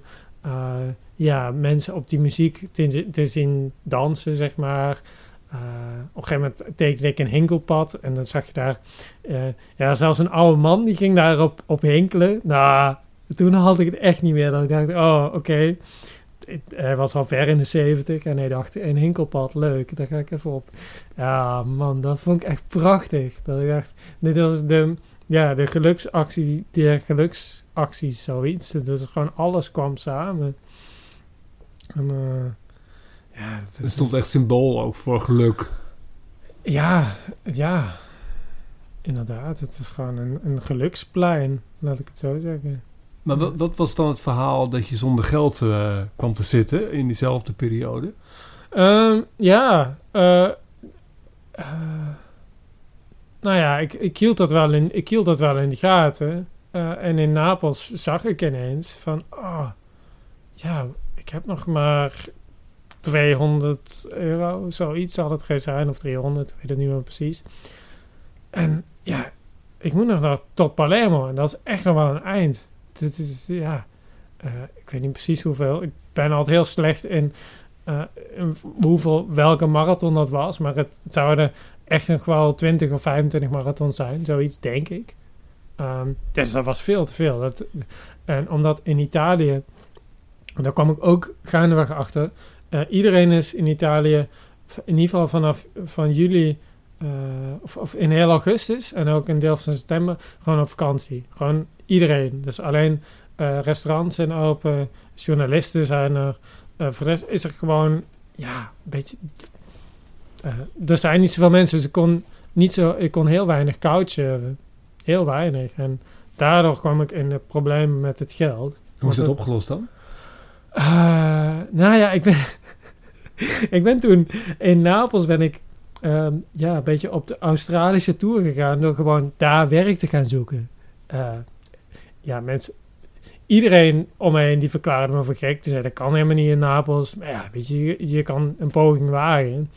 ja, mensen op die muziek te zien dansen, zeg maar. Uh, op een gegeven moment tekende ik een hinkelpad en dan zag je daar, uh, ja, zelfs een oude man die ging daar op, hinkelen. Nou, toen had ik het echt niet meer. Dan dacht ik, oh, oké. Hij was al ver in de 70 en hij dacht, een hinkelpad, leuk, daar ga ik even op. Ja, man, dat vond ik echt prachtig. Dat ik dacht, dit was de, ja, de geluksactie, de geluksactie, zoiets. Dus gewoon alles kwam samen. En, uh, ja, het stond echt symbool ook voor geluk. Ja, ja, inderdaad. Het was gewoon een, een geluksplein, laat ik het zo zeggen. Maar wat, wat, was dan het verhaal dat je zonder geld uh, kwam te zitten in diezelfde periode? Um, ja, uh, nou ja, ik, ik, hield dat wel in, ik hield dat wel in de gaten. en in Napels zag ik ineens van, oh, ja, ik heb nog maar 200 euro, zoiets zal het geen zijn, of 300, ik weet het niet meer precies. En ja, ik moet nog naar tot Palermo en dat is echt nog wel een eind dit is, ja, uh, ik weet niet precies hoeveel. Ik ben altijd heel slecht in, uh, in hoeveel, welke marathon dat was. Maar het, zouden echt nog wel 20 of 25 marathons zijn. Zoiets denk ik. Um, dus dat was veel te veel. Dat, en omdat in Italië, daar kwam ik ook gaandeweg achter. Uh, iedereen is in Italië, in ieder geval vanaf van juli uh, of, of, in heel augustus en ook een deel van september, gewoon op vakantie. Gewoon iedereen. Dus alleen uh, restaurants zijn open, journalisten zijn er. Voor de rest is er gewoon, ja, een beetje. er zijn niet zoveel mensen, dus ik kon, niet zo, ik kon heel weinig couchen. Heel weinig. En daardoor kwam ik in de problemen met het geld. Hoe is het opgelost dan? Nou ja, ik ben, ik ben toen in Napels ben ik um, ja, een beetje op de Australische tour gegaan door gewoon daar werk te gaan zoeken. Uh, ja, mensen, iedereen om me heen die verklaarde me voor gek. Die zei dat kan helemaal niet in Napels. Maar ja, weet je, kan een poging wagen.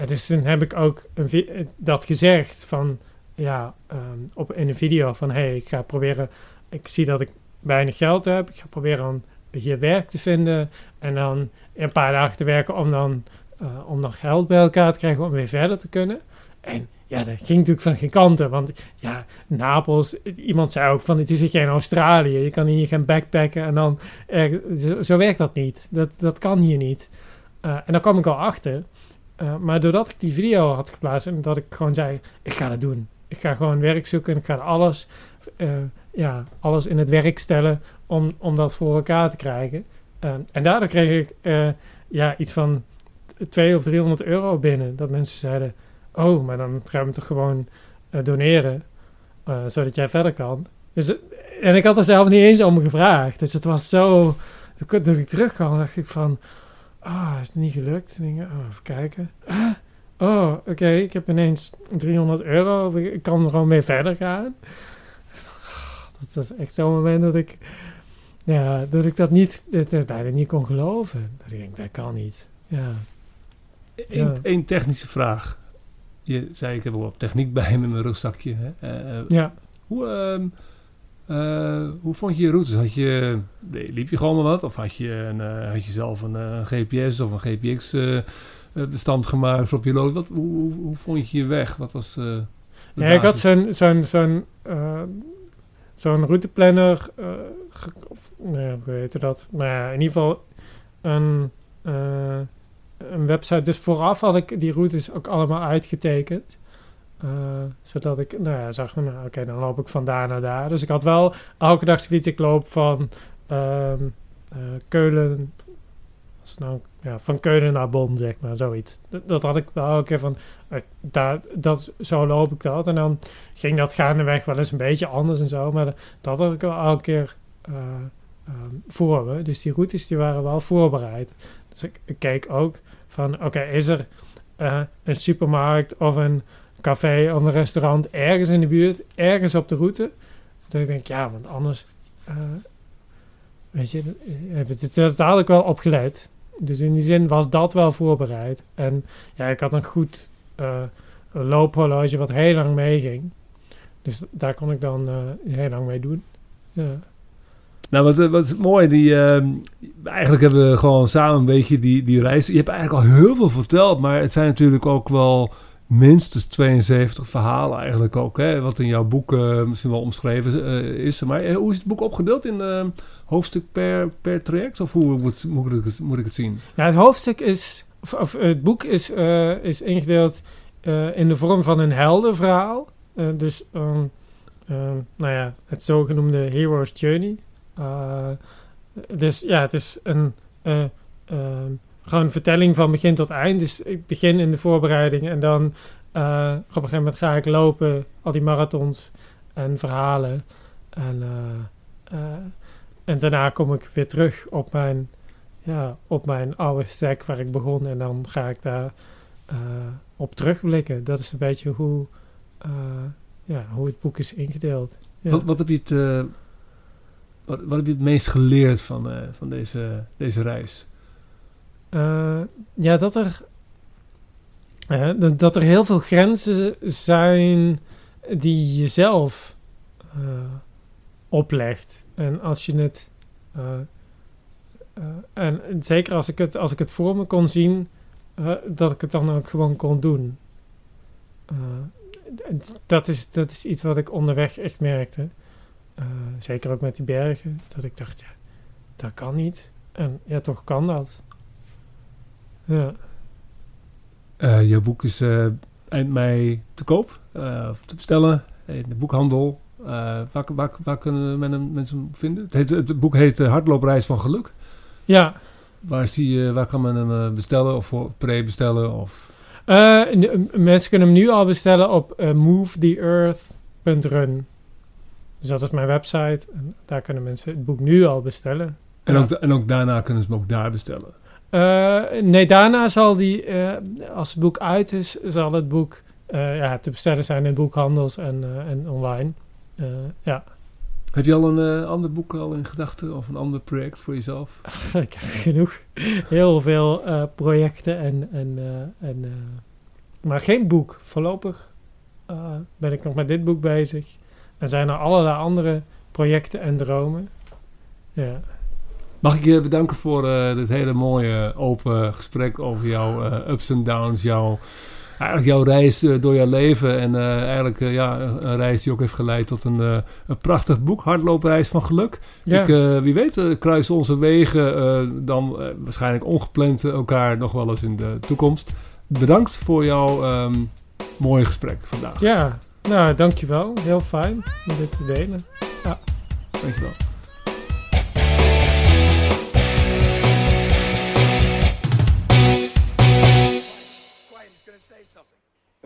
Uh, dus toen heb ik ook een dat gezegd van, ja, um, op, in een video van, hey, ik ga proberen, ik zie dat ik weinig geld heb. Ik ga proberen om hier werk te vinden en dan een paar dagen te werken om dan uh, om nog geld bij elkaar te krijgen om weer verder te kunnen. En ja, dat ging natuurlijk van geen kanten. Want ja, Napels, iemand zei ook van het is geen Australië. Je kan hier gaan backpacken en dan... zo, werkt dat niet. Dat, dat kan hier niet. Uh, en daar kwam ik al achter. Uh, maar doordat ik die video had geplaatst en dat ik gewoon zei, ik ga dat doen. Ik ga gewoon werk zoeken en ik ga alles, ja, alles in het werk stellen om, om dat voor elkaar te krijgen. en daardoor kreeg ik ja, iets van 200 of 300 euro binnen. Dat mensen zeiden, oh, maar dan gaan we toch gewoon uh, doneren, zodat jij verder kan. Dus, en ik had er zelf niet eens om gevraagd. Dus het was zo, toen ik terugkwam, dacht ik van, ah, is het niet gelukt? Ik, oh, even kijken. Ah, oh, oké, ik heb ineens 300 euro, ik kan er gewoon mee verder gaan. Dat was echt zo'n moment dat ik, ja, dat ik dat niet, dat, bijna niet kon geloven. Dat ik denk, dat kan niet. Ja. Eén technische vraag. Je zei, ik heb wel techniek bij met mijn rugzakje. Hè? Uh, ja. Hoe, uh, uh, hoe vond je je routes? Had je, liep je gewoon maar wat? Of had je, een, had je zelf een GPS of een GPX bestand gemaakt op je lood? Wat, hoe, hoe, hoe, vond je je weg? Wat was ja, ik had zo'n zo'n zo'n zo'n routeplanner, of, nee, hoe heette dat? Nou ja, in ieder geval een een website. Dus vooraf had ik die routes ook allemaal uitgetekend. Uh, zodat ik, nou ja, zag, nou, oké, dan loop ik van daar naar daar. Dus ik had wel elke dag zoiets, ik loop van uh, Keulen, nou, ja, van Keulen naar Bonn, zeg maar, zoiets. Dat, dat had ik wel elke keer van, uh, daar, dat, zo loop ik dat. En dan ging dat gaandeweg wel eens een beetje anders en zo, maar dat had ik wel elke keer um, voor me. Dus die routes die waren wel voorbereid. Dus ik, ik keek ook van oké, is er uh, een supermarkt of een café of een restaurant ergens in de buurt, ergens op de route? Dat ik denk, ja, want anders, uh, weet je, dat had ik wel opgelet. Dus in die zin was dat wel voorbereid. En ja, ik had een goed uh, loophorloge wat heel lang meeging. Dus daar kon ik dan heel lang mee doen. Ja. Nou, wat, wat is mooi. Die, uh, eigenlijk hebben we gewoon samen een beetje die, die reis. Je hebt eigenlijk al heel veel verteld, maar het zijn natuurlijk ook wel minstens 72 verhalen eigenlijk ook. Hè, wat in jouw boek eh, misschien wel omschreven eh, is. Maar eh, hoe is het boek opgedeeld in eh, hoofdstuk per, per traject? Of hoe moet, moet, ik het, moet ik het zien? Ja, het hoofdstuk is, of het boek is, eh, is ingedeeld eh, in de vorm van een heldenverhaal. Eh, dus, ehm, ehm, nou ja, het zogenoemde Hero's Journey. Eh, dus ja, het is een, eh, ehm, gewoon vertelling van begin tot eind. Dus ik begin in de voorbereiding en dan eh, op een gegeven moment ga ik lopen, al die marathons en verhalen. En, eh, eh, en daarna kom ik weer terug op mijn, ja, op mijn oude stek waar ik begon. En dan ga ik daar eh, op terugblikken. Dat is een beetje hoe, eh, ja, hoe het boek is ingedeeld. Ja. Wat, wat, heb je het, eh, wat, wat heb je het meest geleerd van, van deze, deze reis? Ja, dat er, dat- er heel veel grenzen zijn die je zelf oplegt. En als je het. Eh, en zeker als ik het, als ik het voor me kon zien, eh, dat ik het dan ook gewoon kon doen. Eh, dat, is, dat is iets wat ik onderweg echt merkte. Zeker ook met die bergen. Dat ik dacht, ja, dat kan niet. En ja, toch kan dat. Ja. Eh, jouw boek is eind mei te koop, of te bestellen in de boekhandel. Waar, waar, waar kunnen men mensen hem vinden? Het, het boek heet Hardloopreis van Geluk. Ja, Waar, zie je, waar kan men hem eh, bestellen of voor pre-bestellen? Of... eh, mensen kunnen hem nu al bestellen op eh, movetheearth.run. Dus dat is mijn website. En daar kunnen mensen het boek nu al bestellen. En, Ja. ook, en ook daarna kunnen ze hem ook daar bestellen. Nee, daarna zal die, als het boek uit is, zal het boek ja, te bestellen zijn in boekhandels en, en online. Ja, Heb je al een eh, ander boek al in gedachten of een ander project voor jezelf? ik heb genoeg. Heel veel eh, projecten en, en, eh, en maar geen boek. Voorlopig ben ik nog met dit boek bezig. En zijn er allerlei andere projecten en dromen. Ja, Mag ik je bedanken voor dit hele mooie open gesprek over jouw ups en downs, jouw, eigenlijk jouw reis eh, door jouw leven. En eh, eigenlijk eh, ja, een, reis die ook heeft geleid tot een, een prachtig boek, Hardloopreis van Geluk. ja. Ik, wie weet kruisen onze wegen dan waarschijnlijk ongepland elkaar nog wel eens in de toekomst. Bedankt voor jouw ehm, mooie gesprek vandaag. ja. nou dankjewel. Heel fijn om dit te delen. Dankjewel.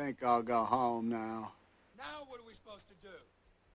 Think I'll go home now.